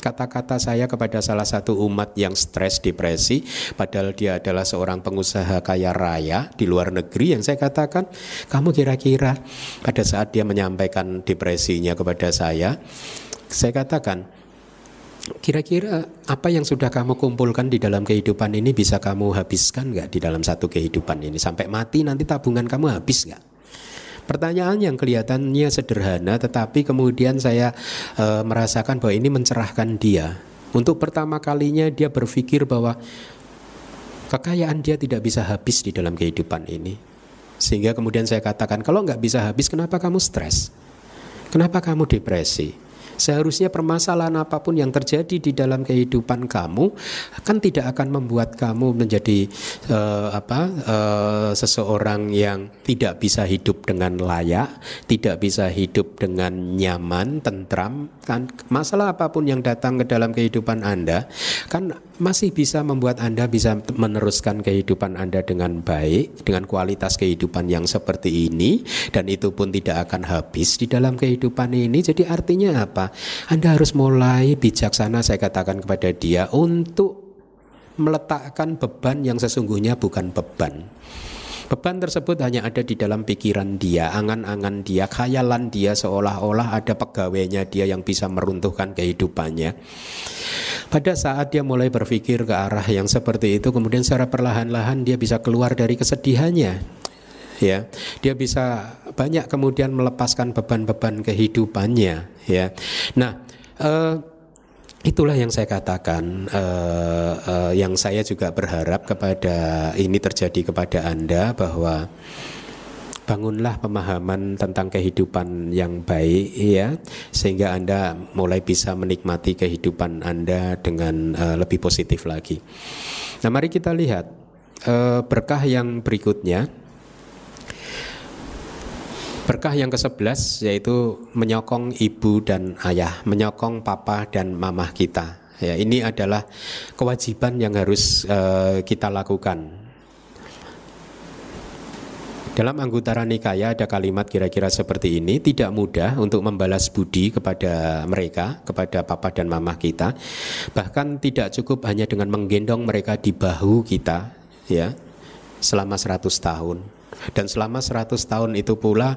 kata-kata saya kepada salah satu umat yang stres depresi padahal dia adalah seorang pengusaha kaya raya di luar negeri yang saya katakan kamu kira-kira pada saat dia menyampaikan depresinya kepada saya saya katakan Kira-kira apa yang sudah kamu kumpulkan di dalam kehidupan ini bisa kamu habiskan nggak di dalam satu kehidupan ini sampai mati nanti tabungan kamu habis nggak? Pertanyaan yang kelihatannya sederhana, tetapi kemudian saya e, merasakan bahwa ini mencerahkan dia. Untuk pertama kalinya dia berpikir bahwa kekayaan dia tidak bisa habis di dalam kehidupan ini. Sehingga kemudian saya katakan, kalau nggak bisa habis, kenapa kamu stres? Kenapa kamu depresi? Seharusnya permasalahan apa pun yang terjadi di dalam kehidupan kamu kan tidak akan membuat kamu menjadi uh, apa uh, seseorang yang tidak bisa hidup dengan layak, tidak bisa hidup dengan nyaman, tentram. Kan masalah apa pun yang datang ke dalam kehidupan Anda kan masih bisa membuat Anda bisa meneruskan kehidupan Anda dengan baik, dengan kualitas kehidupan yang seperti ini dan itu pun tidak akan habis di dalam kehidupan ini. Jadi artinya apa? Anda harus mulai bijaksana saya katakan kepada dia untuk meletakkan beban yang sesungguhnya bukan beban. Beban tersebut hanya ada di dalam pikiran dia, angan-angan dia, khayalan dia seolah-olah ada pegawainya dia yang bisa meruntuhkan kehidupannya. Pada saat dia mulai berpikir ke arah yang seperti itu, kemudian secara perlahan-lahan dia bisa keluar dari kesedihannya. Ya, dia bisa banyak kemudian melepaskan beban-beban kehidupannya. Ya, nah. Uh, Itulah yang saya katakan, uh, uh, yang saya juga berharap kepada ini terjadi kepada anda bahwa bangunlah pemahaman tentang kehidupan yang baik ya sehingga anda mulai bisa menikmati kehidupan anda dengan uh, lebih positif lagi. Nah mari kita lihat uh, berkah yang berikutnya Berkah yang ke-11 yaitu menyokong ibu dan ayah, menyokong papa dan mamah kita. Ya, ini adalah kewajiban yang harus uh, kita lakukan. Dalam anggota Nikaya ada kalimat kira-kira seperti ini, tidak mudah untuk membalas budi kepada mereka, kepada papa dan mamah kita. Bahkan tidak cukup hanya dengan menggendong mereka di bahu kita, ya, selama 100 tahun dan selama 100 tahun itu pula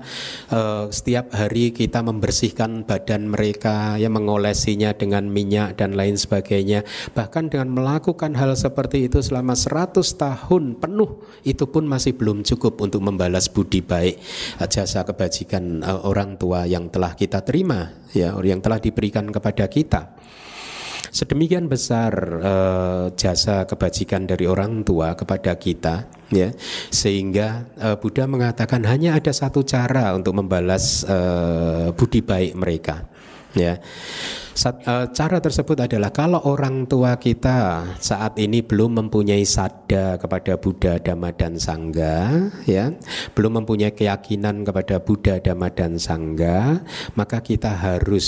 uh, setiap hari kita membersihkan badan mereka, ya mengolesinya dengan minyak dan lain sebagainya. Bahkan dengan melakukan hal seperti itu selama 100 tahun penuh itu pun masih belum cukup untuk membalas budi baik uh, jasa kebajikan uh, orang tua yang telah kita terima, ya yang telah diberikan kepada kita. Sedemikian besar uh, jasa kebajikan dari orang tua kepada kita ya. Sehingga uh, Buddha mengatakan hanya ada satu cara untuk membalas uh, budi baik mereka ya. Eh, cara tersebut adalah kalau orang tua kita saat ini belum mempunyai sada kepada Buddha, Dhamma dan Sangga, ya, belum mempunyai keyakinan kepada Buddha, Dhamma dan Sangga, maka kita harus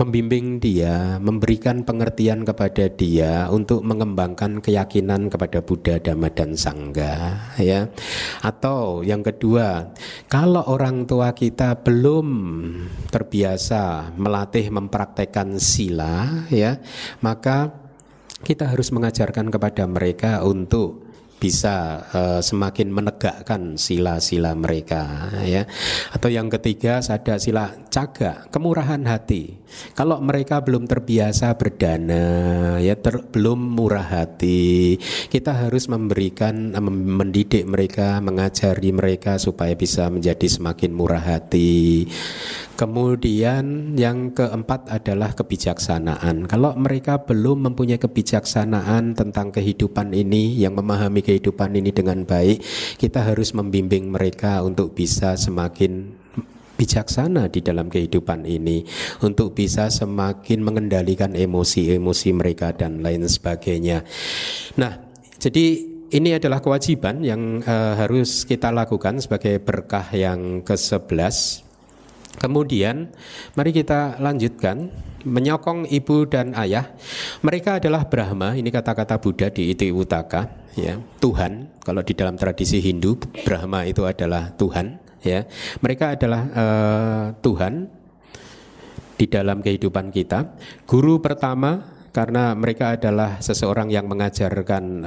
membimbing dia, memberikan pengertian kepada dia untuk mengembangkan keyakinan kepada Buddha, Dhamma dan Sangha, ya. Atau yang kedua, kalau orang tua kita belum terbiasa melatih mempraktekkan sila, ya, maka kita harus mengajarkan kepada mereka untuk bisa uh, semakin menegakkan sila-sila mereka ya atau yang ketiga ada sila caga kemurahan hati kalau mereka belum terbiasa berdana ya ter, belum murah hati kita harus memberikan mendidik mereka mengajari mereka supaya bisa menjadi semakin murah hati Kemudian yang keempat adalah kebijaksanaan. Kalau mereka belum mempunyai kebijaksanaan tentang kehidupan ini, yang memahami kehidupan ini dengan baik, kita harus membimbing mereka untuk bisa semakin bijaksana di dalam kehidupan ini untuk bisa semakin mengendalikan emosi-emosi mereka dan lain sebagainya. Nah, jadi ini adalah kewajiban yang uh, harus kita lakukan sebagai berkah yang ke-11 Kemudian mari kita lanjutkan menyokong ibu dan ayah. Mereka adalah Brahma, ini kata-kata Buddha di Iti Utaka, ya. Tuhan, kalau di dalam tradisi Hindu Brahma itu adalah Tuhan, ya. Mereka adalah uh, Tuhan di dalam kehidupan kita. Guru pertama karena mereka adalah seseorang yang mengajarkan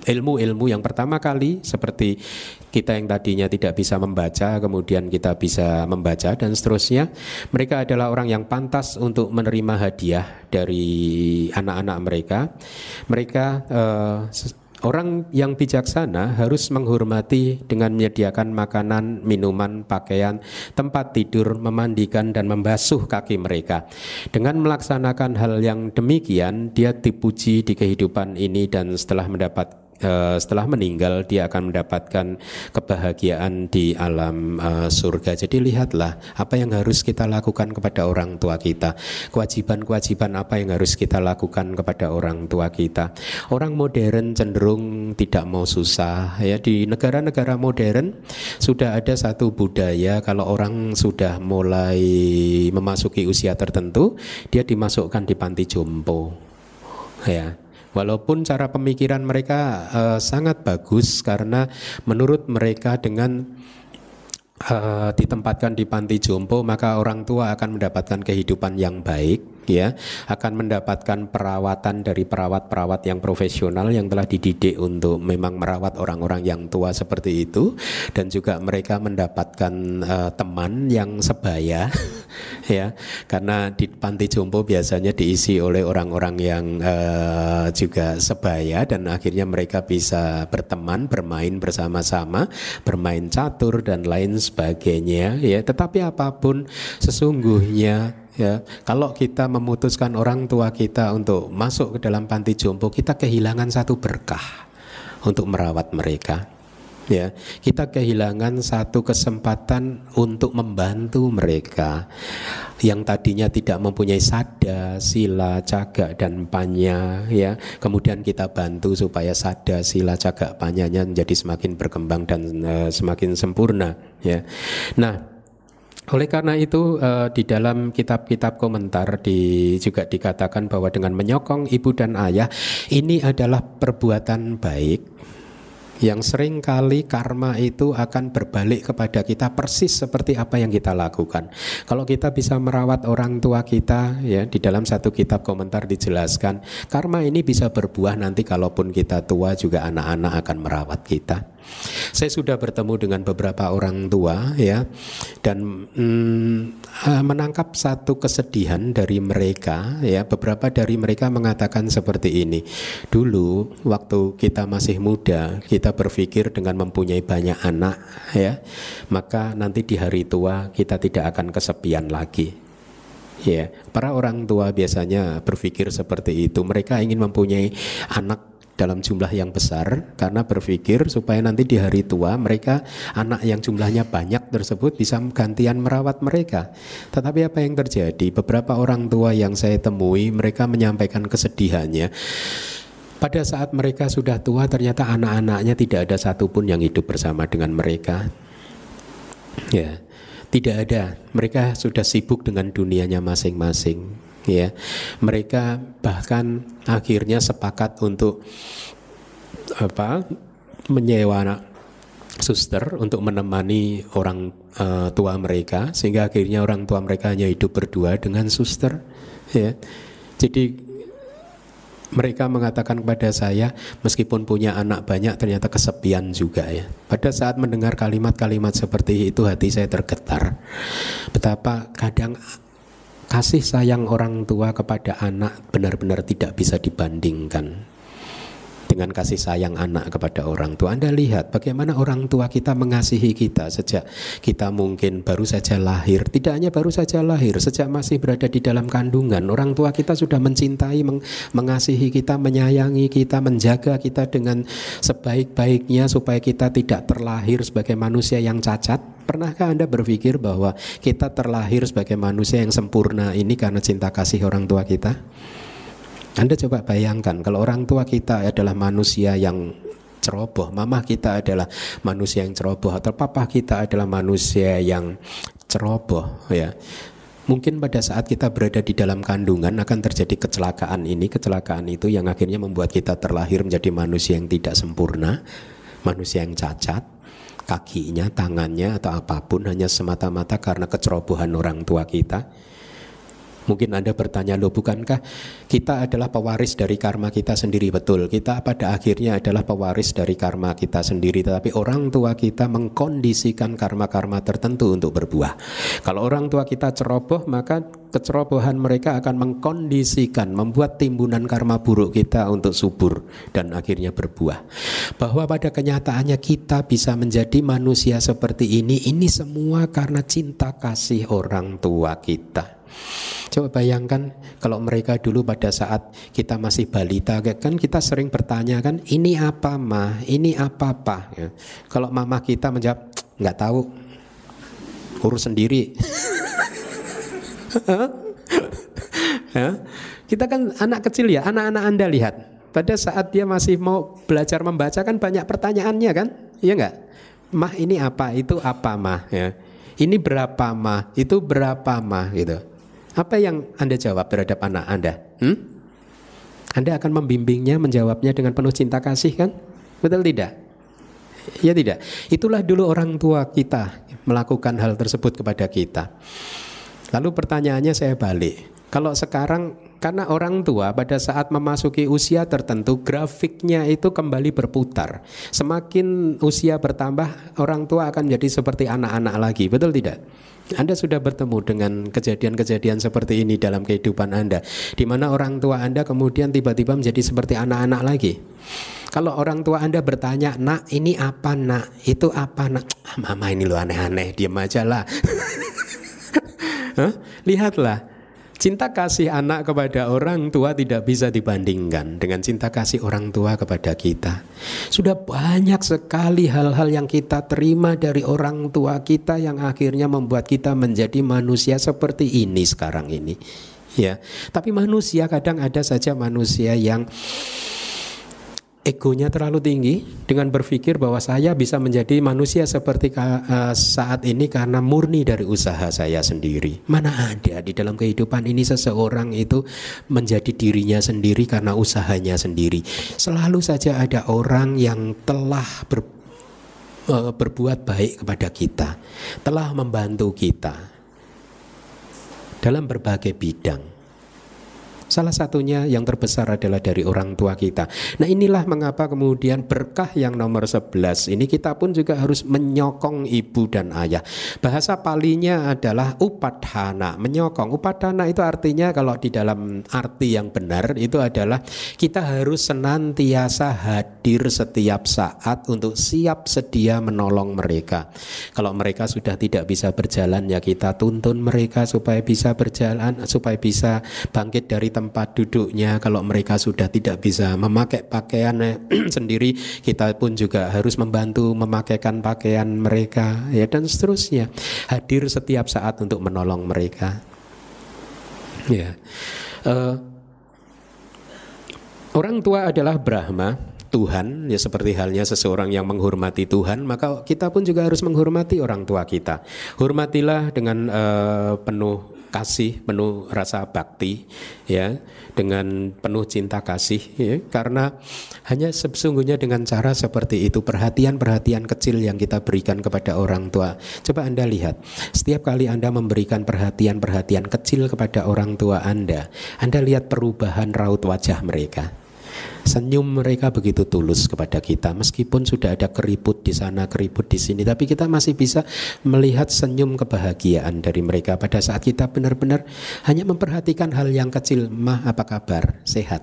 ilmu-ilmu uh, yang pertama kali seperti kita yang tadinya tidak bisa membaca kemudian kita bisa membaca dan seterusnya mereka adalah orang yang pantas untuk menerima hadiah dari anak-anak mereka mereka uh, Orang yang bijaksana harus menghormati dengan menyediakan makanan, minuman, pakaian, tempat tidur, memandikan dan membasuh kaki mereka. Dengan melaksanakan hal yang demikian, dia dipuji di kehidupan ini dan setelah mendapat uh, setelah meninggal dia akan mendapatkan kebahagiaan di alam uh, surga. Jadi lihatlah apa yang harus kita lakukan kepada orang tua kita. Kewajiban-kewajiban apa yang harus kita lakukan kepada orang tua kita. Orang modern cenderung tidak mau susah ya di negara-negara modern sudah ada satu budaya kalau orang sudah mulai memasuki usia tertentu dia dimasukkan di panti jompo ya Walaupun cara pemikiran mereka uh, sangat bagus karena menurut mereka dengan uh, ditempatkan di panti jompo maka orang tua akan mendapatkan kehidupan yang baik ya akan mendapatkan perawatan dari perawat-perawat yang profesional yang telah dididik untuk memang merawat orang-orang yang tua seperti itu. Dan juga mereka mendapatkan uh, teman yang sebaya ya. Karena di panti jompo biasanya diisi oleh orang-orang yang uh, juga sebaya dan akhirnya mereka bisa berteman bermain bersama-sama bermain catur dan lain sebagainya ya. Tetapi apa pun sesungguhnya ya kalau kita memutuskan orang tua kita untuk masuk ke dalam panti jompo kita kehilangan satu berkah untuk merawat mereka. Ya kita kehilangan satu kesempatan untuk membantu mereka yang tadinya tidak mempunyai sada, sila, caga dan panya. Ya kemudian kita bantu supaya sada, sila, caga, panyanya menjadi semakin berkembang dan uh, semakin sempurna. Ya. Nah oleh karena itu uh, di dalam kitab-kitab komentar di, juga dikatakan bahwa dengan menyokong ibu dan ayah ini adalah perbuatan baik yang sering kali karma itu akan berbalik kepada kita persis seperti apa yang kita lakukan. Kalau kita bisa merawat orang tua kita ya di dalam satu kitab komentar dijelaskan karma ini bisa berbuah nanti kalaupun kita tua juga anak-anak akan merawat kita. Saya sudah bertemu dengan beberapa orang tua ya dan mm, eh, menangkap satu kesedihan dari mereka ya beberapa dari mereka mengatakan seperti ini. Dulu waktu kita masih muda kita berpikir dengan mempunyai banyak anak ya maka nanti di hari tua kita tidak akan kesepian lagi Ya, para orang tua biasanya berpikir seperti itu. Mereka ingin mempunyai anak dalam jumlah yang besar karena berpikir supaya nanti di hari tua mereka anak yang jumlahnya banyak tersebut bisa gantian merawat mereka. Tetapi apa yang terjadi? Beberapa orang tua yang saya temui mereka menyampaikan kesedihannya. Pada saat mereka sudah tua ternyata anak-anaknya tidak ada satupun yang hidup bersama dengan mereka. Ya. Tidak ada. Mereka sudah sibuk dengan dunianya masing-masing. Ya, mereka bahkan akhirnya sepakat untuk apa menyewa suster untuk menemani orang uh, tua mereka sehingga akhirnya orang tua mereka hanya hidup berdua dengan suster ya jadi mereka mengatakan kepada saya meskipun punya anak banyak ternyata kesepian juga ya. Pada saat mendengar kalimat-kalimat seperti itu hati saya tergetar. Betapa kadang kasih sayang orang tua kepada anak benar-benar tidak bisa dibandingkan dengan kasih sayang anak kepada orang tua. Anda lihat bagaimana orang tua kita mengasihi kita sejak kita mungkin baru saja lahir. Tidak hanya baru saja lahir, sejak masih berada di dalam kandungan, orang tua kita sudah mencintai, meng mengasihi kita, menyayangi kita, menjaga kita dengan sebaik-baiknya supaya kita tidak terlahir sebagai manusia yang cacat. Pernahkah Anda berpikir bahwa kita terlahir sebagai manusia yang sempurna ini karena cinta kasih orang tua kita? Anda coba bayangkan kalau orang tua kita adalah manusia yang ceroboh, mama kita adalah manusia yang ceroboh atau papa kita adalah manusia yang ceroboh ya. Mungkin pada saat kita berada di dalam kandungan akan terjadi kecelakaan ini, kecelakaan itu yang akhirnya membuat kita terlahir menjadi manusia yang tidak sempurna, manusia yang cacat, kakinya, tangannya atau apa pun hanya semata-mata karena kecerobohan orang tua kita Mungkin Anda bertanya, loh bukankah kita adalah pewaris dari karma kita sendiri? Betul, kita pada akhirnya adalah pewaris dari karma kita sendiri. Tetapi orang tua kita mengkondisikan karma-karma tertentu untuk berbuah. Kalau orang tua kita ceroboh, maka kecerobohan mereka akan mengkondisikan, membuat timbunan karma buruk kita untuk subur dan akhirnya berbuah. Bahwa pada kenyataannya kita bisa menjadi manusia seperti ini, ini semua karena cinta kasih orang tua kita. Coba bayangkan kalau mereka dulu pada saat kita masih balita kan kita sering bertanya kan ini apa mah ini apa apa ya. kalau mama kita menjawab nggak tahu urus sendiri ya. kita kan anak kecil ya anak-anak anda lihat pada saat dia masih mau belajar membaca kan banyak pertanyaannya kan iya nggak mah ini apa itu apa mah ya ini berapa mah itu berapa mah gitu apa yang Anda jawab terhadap anak Anda? Hmm? Anda akan membimbingnya, menjawabnya dengan penuh cinta kasih kan? Betul tidak? Ya tidak. Itulah dulu orang tua kita melakukan hal tersebut kepada kita. Lalu pertanyaannya saya balik. Kalau sekarang karena orang tua pada saat memasuki usia tertentu grafiknya itu kembali berputar. Semakin usia bertambah orang tua akan jadi seperti anak-anak lagi. Betul tidak? Anda sudah bertemu dengan kejadian-kejadian seperti ini dalam kehidupan Anda di mana orang tua Anda kemudian tiba-tiba menjadi seperti anak-anak lagi. Kalau orang tua Anda bertanya, "Nak, ini apa, Nak? Itu apa, Nak?" Ah, mama ini lo aneh-aneh, diam aja lah. Lihatlah, Cinta kasih anak kepada orang tua tidak bisa dibandingkan dengan cinta kasih orang tua kepada kita. Sudah banyak sekali hal-hal yang kita terima dari orang tua kita yang akhirnya membuat kita menjadi manusia seperti ini sekarang ini. Ya, tapi manusia kadang ada saja manusia yang egonya terlalu tinggi dengan berpikir bahwa saya bisa menjadi manusia seperti uh, saat ini karena murni dari usaha saya sendiri. Mana ada di dalam kehidupan ini seseorang itu menjadi dirinya sendiri karena usahanya sendiri. Selalu saja ada orang yang telah ber, uh, berbuat baik kepada kita, telah membantu kita dalam berbagai bidang. Salah satunya yang terbesar adalah dari orang tua kita. Nah inilah mengapa kemudian berkah yang nomor 11 ini kita pun juga harus menyokong ibu dan ayah. Bahasa palinya adalah upadhana, menyokong. Upadhana itu artinya kalau di dalam arti yang benar itu adalah kita harus senantiasa hadir setiap saat untuk siap sedia menolong mereka. Kalau mereka sudah tidak bisa berjalan ya kita tuntun mereka supaya bisa berjalan, supaya bisa bangkit dari tempat duduknya kalau mereka sudah tidak bisa memakai pakaian sendiri kita pun juga harus membantu memakaikan pakaian mereka ya dan seterusnya. Hadir setiap saat untuk menolong mereka. Ya. Uh, orang tua adalah Brahma Tuhan ya seperti halnya seseorang yang menghormati Tuhan maka kita pun juga harus menghormati orang tua kita. Hormatilah dengan uh, penuh kasih, penuh rasa bakti, ya, dengan penuh cinta kasih, ya, karena hanya sesungguhnya dengan cara seperti itu perhatian-perhatian kecil yang kita berikan kepada orang tua. Coba anda lihat, setiap kali anda memberikan perhatian-perhatian kecil kepada orang tua anda, anda lihat perubahan raut wajah mereka. Senyum mereka begitu tulus kepada kita meskipun sudah ada keriput di sana, keriput di sini, tapi kita masih bisa melihat senyum kebahagiaan dari mereka pada saat kita benar-benar hanya memperhatikan hal yang kecil, "Mah, apa kabar? Sehat?"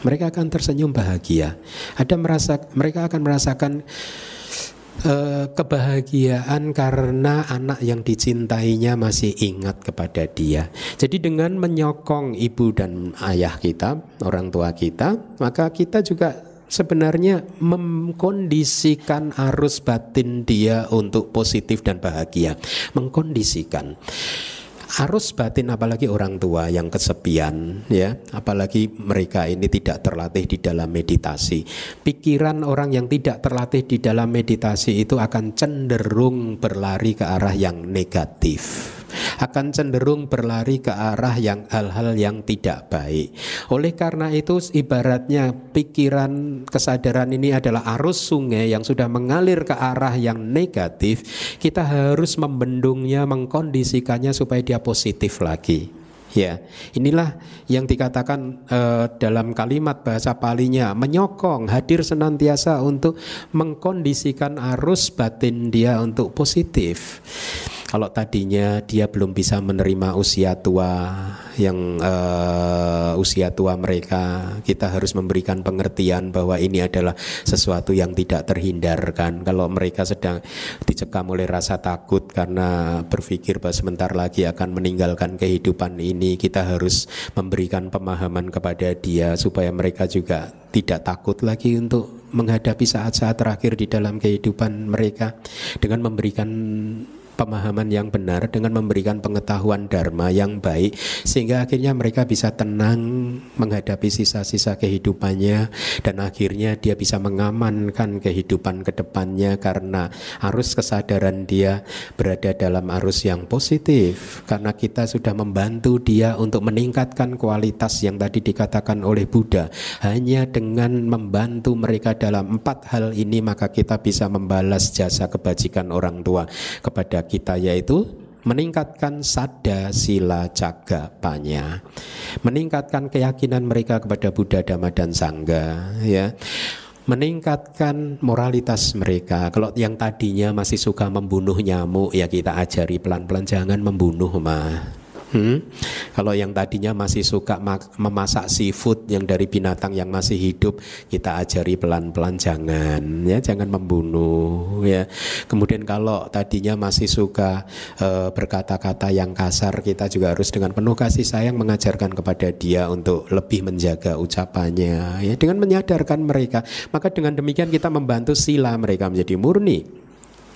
Mereka akan tersenyum bahagia. Ada merasa mereka akan merasakan uh, kebahagiaan karena anak yang dicintainya masih ingat kepada dia. Jadi dengan menyokong ibu dan ayah kita, orang tua kita, maka kita juga sebenarnya mengkondisikan arus batin dia untuk positif dan bahagia. Mengkondisikan arus batin apalagi orang tua yang kesepian ya. Apalagi mereka ini tidak terlatih di dalam meditasi. Pikiran orang yang tidak terlatih di dalam meditasi itu akan cenderung berlari ke arah yang negatif akan cenderung berlari ke arah yang hal-hal yang tidak baik. Oleh karena itu ibaratnya pikiran kesadaran ini adalah arus sungai yang sudah mengalir ke arah yang negatif, kita harus membendungnya, mengkondisikannya supaya dia positif lagi. Ya, inilah yang dikatakan uh, dalam kalimat bahasa palinya menyokong, hadir senantiasa untuk mengkondisikan arus batin dia untuk positif. Kalau tadinya dia belum bisa menerima usia tua yang uh, usia tua mereka, kita harus memberikan pengertian bahwa ini adalah sesuatu yang tidak terhindarkan. Kalau mereka sedang dicekam oleh rasa takut karena berpikir bahwa sebentar lagi akan meninggalkan kehidupan ini, kita harus memberikan pemahaman kepada dia supaya mereka juga tidak takut lagi untuk menghadapi saat-saat terakhir di dalam kehidupan mereka dengan memberikan pemahaman yang benar dengan memberikan pengetahuan dharma yang baik sehingga akhirnya mereka bisa tenang menghadapi sisa-sisa kehidupannya dan akhirnya dia bisa mengamankan kehidupan ke depannya karena arus kesadaran dia berada dalam arus yang positif. Karena kita sudah membantu dia untuk meningkatkan kualitas yang tadi dikatakan oleh Buddha. Hanya dengan membantu mereka dalam empat hal ini maka kita bisa membalas jasa kebajikan orang tua kepada kita yaitu meningkatkan sada sila caga panya. Meningkatkan keyakinan mereka kepada Buddha Dhamma dan Sangga ya. Meningkatkan moralitas mereka. Kalau yang tadinya masih suka membunuh nyamuk ya kita ajari pelan-pelan jangan membunuh mah Hmm? Kalau yang tadinya masih suka memasak seafood yang dari binatang yang masih hidup, kita ajari pelan-pelan jangan, ya jangan membunuh, ya. Kemudian kalau tadinya masih suka uh, berkata-kata yang kasar, kita juga harus dengan penuh kasih sayang mengajarkan kepada dia untuk lebih menjaga ucapannya, ya. Dengan menyadarkan mereka, maka dengan demikian kita membantu sila mereka menjadi murni.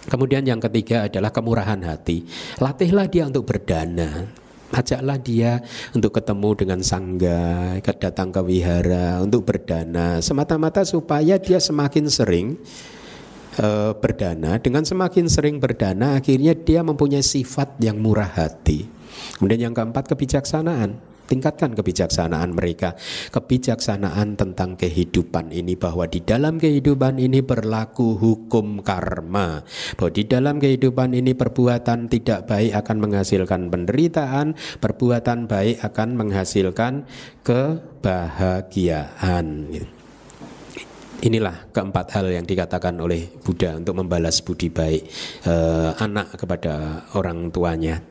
Kemudian yang ketiga adalah kemurahan hati. Latihlah dia untuk berdana ajaklah dia untuk ketemu dengan sangga, datang ke wihara untuk berdana, semata-mata supaya dia semakin sering uh, berdana. Dengan semakin sering berdana, akhirnya dia mempunyai sifat yang murah hati. Kemudian yang keempat kebijaksanaan. Tingkatkan kebijaksanaan mereka, kebijaksanaan tentang kehidupan ini bahwa di dalam kehidupan ini berlaku hukum karma. Bahwa di dalam kehidupan ini perbuatan tidak baik akan menghasilkan penderitaan, perbuatan baik akan menghasilkan kebahagiaan. Inilah keempat hal yang dikatakan oleh Buddha untuk membalas budi baik eh, anak kepada orang tuanya.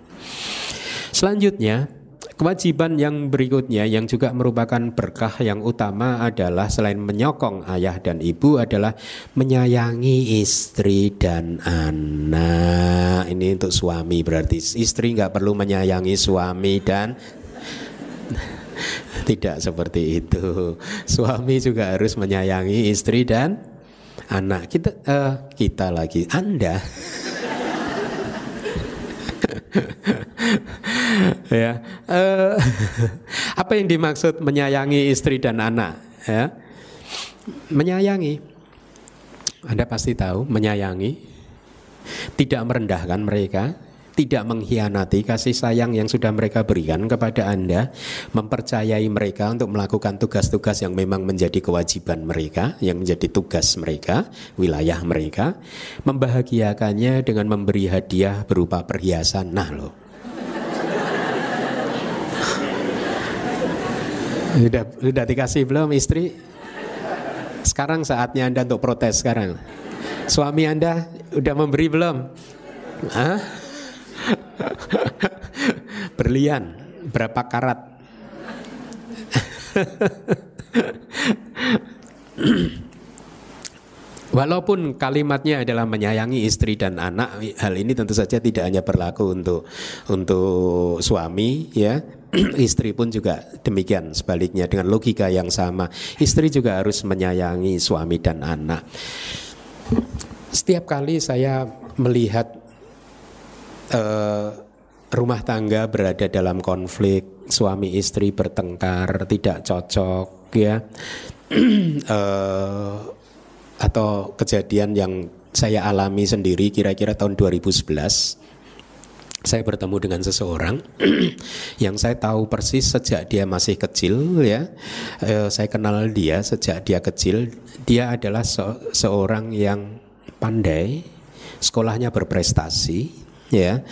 Selanjutnya, Kewajiban yang berikutnya yang juga merupakan berkah yang utama adalah selain menyokong ayah dan ibu adalah menyayangi istri dan anak. Ini untuk suami berarti istri nggak perlu menyayangi suami dan tidak seperti itu. Suami juga harus menyayangi istri dan anak. Kita uh, kita lagi Anda ya. Uh, apa yang dimaksud menyayangi istri dan anak? Ya. Menyayangi. Anda pasti tahu menyayangi tidak merendahkan mereka, tidak mengkhianati kasih sayang yang sudah mereka berikan kepada Anda, mempercayai mereka untuk melakukan tugas-tugas yang memang menjadi kewajiban mereka, yang menjadi tugas mereka, wilayah mereka, membahagiakannya dengan memberi hadiah berupa perhiasan. Nah, loh. Sudah, sudah dikasih belum istri? Sekarang saatnya Anda untuk protes sekarang. Suami Anda udah memberi belum? Hah? Berlian berapa karat? Walaupun kalimatnya adalah menyayangi istri dan anak, hal ini tentu saja tidak hanya berlaku untuk untuk suami, ya, istri pun juga demikian. Sebaliknya dengan logika yang sama, istri juga harus menyayangi suami dan anak. Setiap kali saya melihat uh, rumah tangga berada dalam konflik, suami istri bertengkar, tidak cocok, ya, uh, atau kejadian yang saya alami sendiri kira-kira tahun 2011 saya bertemu dengan seseorang yang saya tahu persis sejak dia masih kecil ya. E, saya kenal dia sejak dia kecil. Dia adalah se seorang yang pandai sekolahnya berprestasi ya.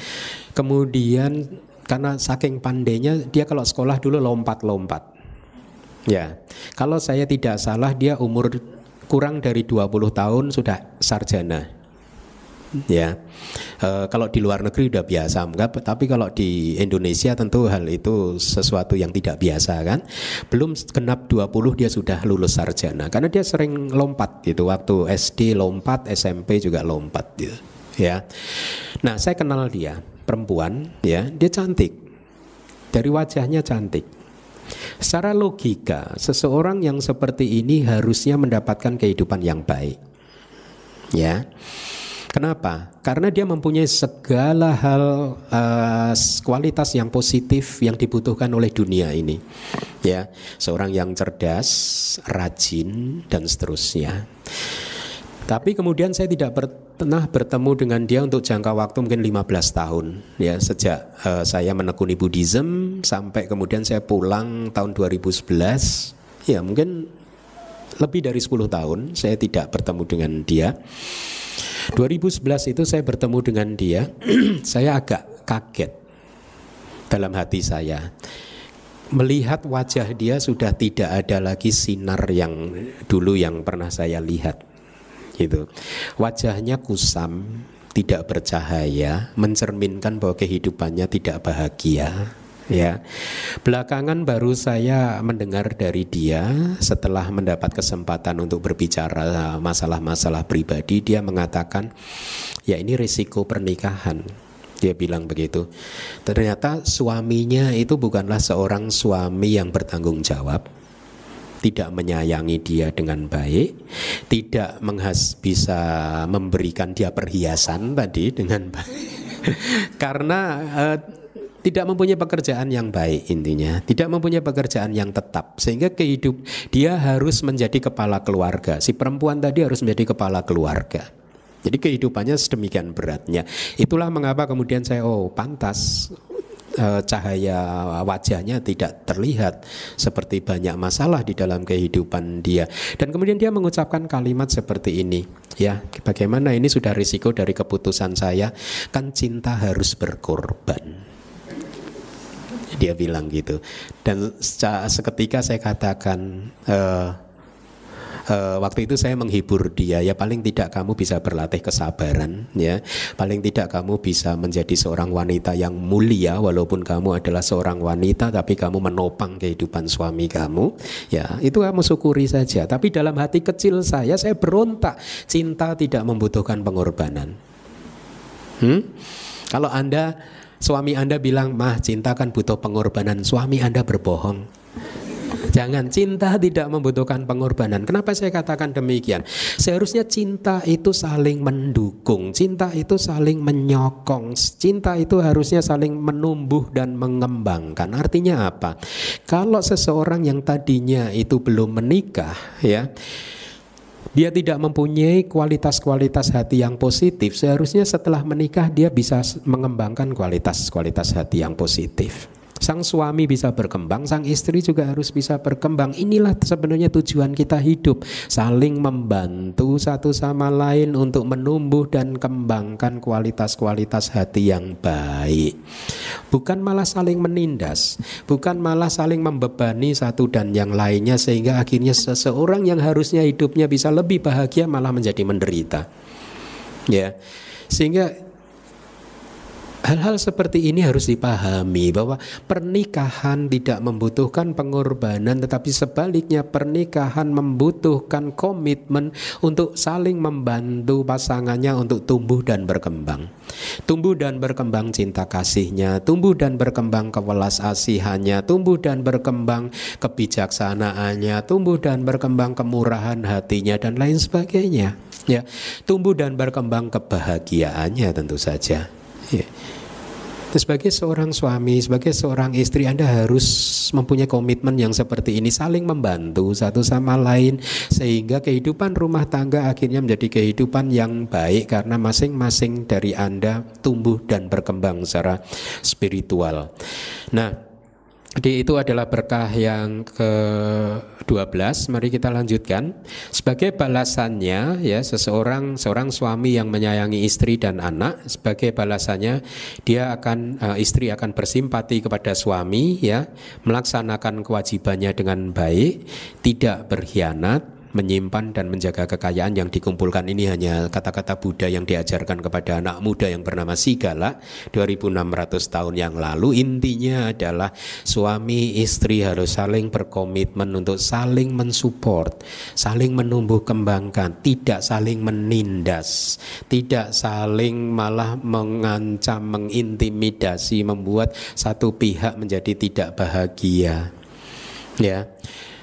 Kemudian karena saking pandainya dia kalau sekolah dulu lompat-lompat. Ya. Kalau saya tidak salah dia umur kurang dari 20 tahun sudah sarjana. Ya. E, kalau di luar negeri udah biasa, enggak, tapi kalau di Indonesia tentu hal itu sesuatu yang tidak biasa kan. Belum genap 20 dia sudah lulus sarjana karena dia sering lompat gitu waktu SD lompat, SMP juga lompat gitu ya. Nah, saya kenal dia, perempuan ya, dia cantik. Dari wajahnya cantik. Secara logika, seseorang yang seperti ini harusnya mendapatkan kehidupan yang baik. Ya. Kenapa? Karena dia mempunyai segala hal uh, kualitas yang positif yang dibutuhkan oleh dunia ini. Ya, seorang yang cerdas, rajin dan seterusnya. Tapi kemudian saya tidak pernah bertemu dengan dia untuk jangka waktu mungkin 15 tahun ya sejak uh, saya menekuni Buddhism sampai kemudian saya pulang tahun 2011 ya mungkin lebih dari 10 tahun saya tidak bertemu dengan dia. 2011 itu saya bertemu dengan dia, saya agak kaget dalam hati saya melihat wajah dia sudah tidak ada lagi sinar yang dulu yang pernah saya lihat gitu. Wajahnya kusam, tidak bercahaya, mencerminkan bahwa kehidupannya tidak bahagia. Ya, belakangan baru saya mendengar dari dia setelah mendapat kesempatan untuk berbicara masalah-masalah pribadi, dia mengatakan, ya ini risiko pernikahan. Dia bilang begitu. Ternyata suaminya itu bukanlah seorang suami yang bertanggung jawab, tidak menyayangi dia dengan baik, tidak menghas bisa memberikan dia perhiasan tadi dengan baik, karena uh, tidak mempunyai pekerjaan yang baik intinya, tidak mempunyai pekerjaan yang tetap sehingga kehidup dia harus menjadi kepala keluarga. Si perempuan tadi harus menjadi kepala keluarga. Jadi kehidupannya sedemikian beratnya. Itulah mengapa kemudian saya oh pantas eh, cahaya wajahnya tidak terlihat seperti banyak masalah di dalam kehidupan dia. Dan kemudian dia mengucapkan kalimat seperti ini ya bagaimana ini sudah risiko dari keputusan saya? Kan cinta harus berkorban. Dia bilang gitu. Dan seketika saya katakan uh, uh, waktu itu saya menghibur dia ya paling tidak kamu bisa berlatih kesabaran ya paling tidak kamu bisa menjadi seorang wanita yang mulia walaupun kamu adalah seorang wanita tapi kamu menopang kehidupan suami kamu ya itu kamu syukuri saja tapi dalam hati kecil saya saya berontak cinta tidak membutuhkan pengorbanan hmm? kalau anda Suami Anda bilang, mah cinta kan butuh pengorbanan. Suami Anda berbohong. Jangan cinta tidak membutuhkan pengorbanan. Kenapa saya katakan demikian? Seharusnya cinta itu saling mendukung, cinta itu saling menyokong, cinta itu harusnya saling menumbuh dan mengembangkan. Artinya apa? Kalau seseorang yang tadinya itu belum menikah, ya, dia tidak mempunyai kualitas-kualitas hati yang positif, seharusnya setelah menikah dia bisa mengembangkan kualitas-kualitas hati yang positif. Sang suami bisa berkembang, sang istri juga harus bisa berkembang. Inilah sebenarnya tujuan kita hidup, saling membantu satu sama lain untuk menumbuh dan kembangkan kualitas-kualitas hati yang baik. Bukan malah saling menindas, bukan malah saling membebani satu dan yang lainnya sehingga akhirnya seseorang yang harusnya hidupnya bisa lebih bahagia malah menjadi menderita. Ya. Sehingga Hal-hal seperti ini harus dipahami bahwa pernikahan tidak membutuhkan pengorbanan tetapi sebaliknya pernikahan membutuhkan komitmen untuk saling membantu pasangannya untuk tumbuh dan berkembang. Tumbuh dan berkembang cinta kasihnya, tumbuh dan berkembang kewelas asihannya, tumbuh dan berkembang kebijaksanaannya, tumbuh dan berkembang kemurahan hatinya dan lain sebagainya. Ya, tumbuh dan berkembang kebahagiaannya tentu saja. Ya. Sebagai seorang suami, sebagai seorang istri, Anda harus mempunyai komitmen yang seperti ini, saling membantu satu sama lain, sehingga kehidupan rumah tangga akhirnya menjadi kehidupan yang baik karena masing-masing dari Anda tumbuh dan berkembang secara spiritual. Nah, jadi itu adalah berkah yang ke-12. Mari kita lanjutkan. Sebagai balasannya ya seseorang seorang suami yang menyayangi istri dan anak, sebagai balasannya dia akan uh, istri akan bersimpati kepada suami ya, melaksanakan kewajibannya dengan baik, tidak berkhianat, menyimpan dan menjaga kekayaan yang dikumpulkan ini hanya kata-kata Buddha yang diajarkan kepada anak muda yang bernama Sigala 2600 tahun yang lalu. Intinya adalah suami istri harus saling berkomitmen untuk saling mensupport saling menumbuh kembangkan tidak saling menindas tidak saling malah mengancam mengintimidasi membuat satu pihak menjadi tidak bahagia. Ya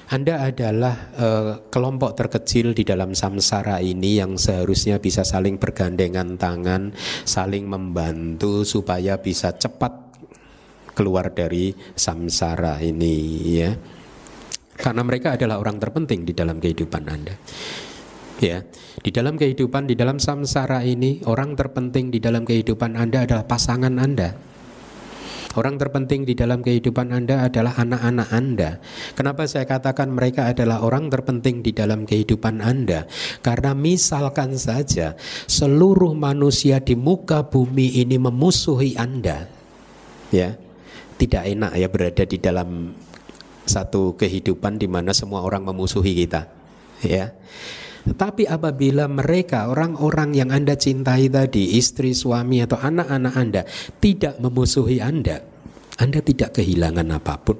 anda adalah uh, kelompok terkecil di dalam samsara ini yang seharusnya bisa saling bergandengan tangan, saling membantu supaya bisa cepat keluar dari samsara ini ya. Karena mereka adalah orang terpenting di dalam kehidupan Anda. Ya, di dalam kehidupan di dalam samsara ini orang terpenting di dalam kehidupan Anda adalah pasangan Anda. Orang terpenting di dalam kehidupan Anda adalah anak-anak Anda. Kenapa saya katakan mereka adalah orang terpenting di dalam kehidupan Anda? Karena misalkan saja seluruh manusia di muka bumi ini memusuhi Anda. Ya. Tidak enak ya berada di dalam satu kehidupan di mana semua orang memusuhi kita. Ya. Tetapi apabila mereka orang-orang yang Anda cintai tadi, istri, suami atau anak-anak Anda tidak memusuhi Anda, Anda tidak kehilangan apa pun.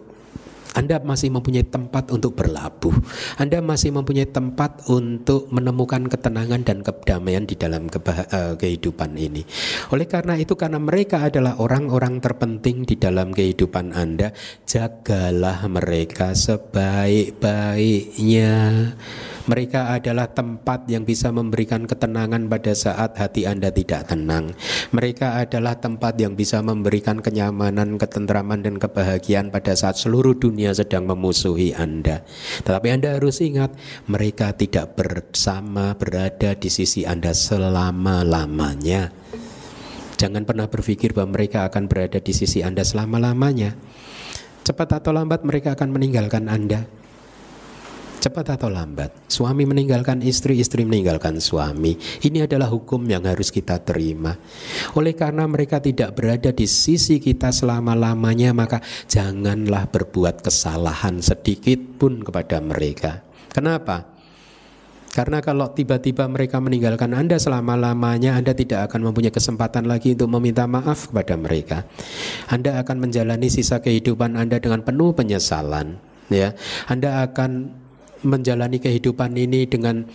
Anda masih mempunyai tempat untuk berlabuh. Anda masih mempunyai tempat untuk menemukan ketenangan dan kedamaian di dalam uh, kehidupan ini. Oleh karena itu, karena mereka adalah orang-orang terpenting di dalam kehidupan Anda, jagalah mereka sebaik-baiknya. Mereka adalah tempat yang bisa memberikan ketenangan pada saat hati Anda tidak tenang. Mereka adalah tempat yang bisa memberikan kenyamanan, ketentraman dan kebahagiaan pada saat seluruh dunia sedang memusuhi Anda. Tetapi Anda harus ingat, mereka tidak bersama berada di sisi Anda selama-lamanya. Jangan pernah berpikir bahwa mereka akan berada di sisi Anda selama-lamanya. Cepat atau lambat mereka akan meninggalkan Anda. Cepat atau lambat, suami meninggalkan istri, istri meninggalkan suami. Ini adalah hukum yang harus kita terima. Oleh karena mereka tidak berada di sisi kita selama-lamanya, maka janganlah berbuat kesalahan sedikit pun kepada mereka. Kenapa? Karena kalau tiba-tiba mereka meninggalkan Anda selama-lamanya, Anda tidak akan mempunyai kesempatan lagi untuk meminta maaf kepada mereka. Anda akan menjalani sisa kehidupan Anda dengan penuh penyesalan. Ya, Anda akan menjalani kehidupan ini dengan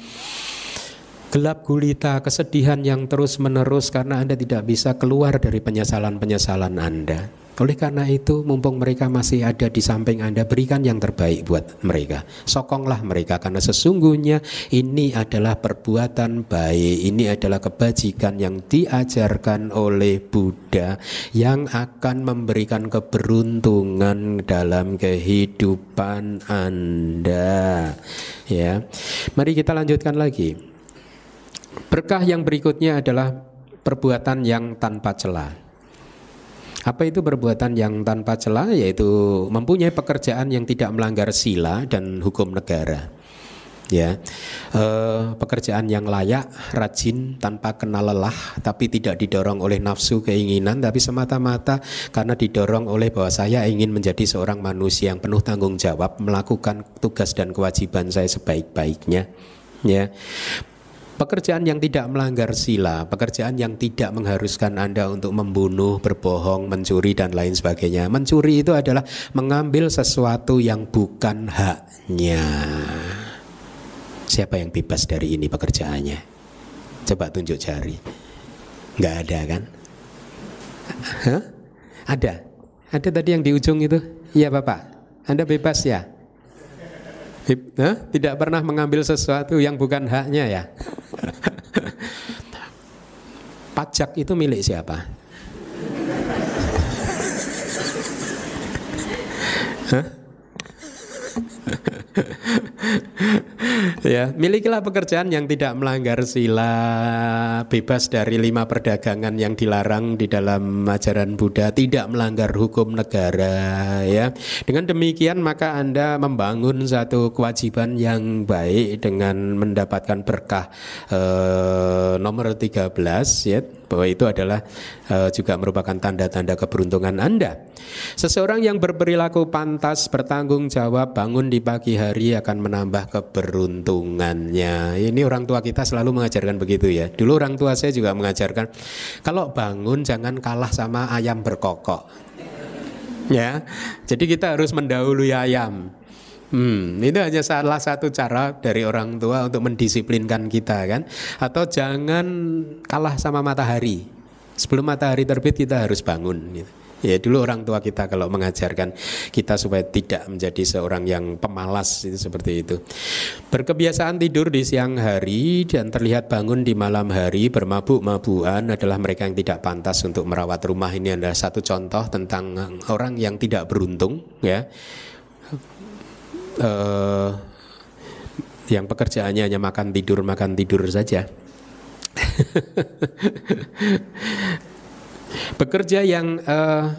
gelap gulita, kesedihan yang terus menerus karena Anda tidak bisa keluar dari penyesalan-penyesalan Anda. Oleh karena itu, mumpung mereka masih ada di samping Anda, berikan yang terbaik buat mereka. Sokonglah mereka karena sesungguhnya ini adalah perbuatan baik, ini adalah kebajikan yang diajarkan oleh Buddha yang akan memberikan keberuntungan dalam kehidupan Anda. Ya. Mari kita lanjutkan lagi. Berkah yang berikutnya adalah perbuatan yang tanpa celah. Apa itu perbuatan yang tanpa celah? Yaitu mempunyai pekerjaan yang tidak melanggar sila dan hukum negara. Ya, e, pekerjaan yang layak, rajin, tanpa kenal lelah, tapi tidak didorong oleh nafsu keinginan, tapi semata-mata karena didorong oleh bahwa saya ingin menjadi seorang manusia yang penuh tanggung jawab, melakukan tugas dan kewajiban saya sebaik-baiknya. Ya, Pekerjaan yang tidak melanggar sila, pekerjaan yang tidak mengharuskan Anda untuk membunuh, berbohong, mencuri dan lain sebagainya. Mencuri itu adalah mengambil sesuatu yang bukan haknya. Siapa yang bebas dari ini pekerjaannya? Coba tunjuk jari. Enggak ada kan? Hah? Ada. Ada tadi yang di ujung itu? Iya Bapak. Anda bebas ya? Hah? Tidak pernah mengambil sesuatu yang bukan haknya ya. Pajak itu milik siapa? Hah? ya, milikilah pekerjaan yang tidak melanggar sila, bebas dari lima perdagangan yang dilarang di dalam ajaran Buddha, tidak melanggar hukum negara ya. Dengan demikian maka Anda membangun satu kewajiban yang baik dengan mendapatkan berkah eh, nomor 13 ya bahwa itu adalah uh, juga merupakan tanda-tanda keberuntungan Anda. Seseorang yang berperilaku pantas, bertanggung jawab, bangun di pagi hari akan menambah keberuntungannya. Ini orang tua kita selalu mengajarkan begitu ya. Dulu orang tua saya juga mengajarkan kalau bangun jangan kalah sama ayam berkokok. Ya. Jadi kita harus mendahului ayam. Hmm, itu hanya salah satu cara dari orang tua untuk mendisiplinkan kita kan. Atau jangan kalah sama matahari. Sebelum matahari terbit kita harus bangun. Gitu. Ya dulu orang tua kita kalau mengajarkan kita supaya tidak menjadi seorang yang pemalas itu seperti itu. Berkebiasaan tidur di siang hari dan terlihat bangun di malam hari bermabuk-mabukan adalah mereka yang tidak pantas untuk merawat rumah. Ini adalah satu contoh tentang orang yang tidak beruntung ya uh, yang pekerjaannya hanya makan tidur makan tidur saja. Bekerja yang uh,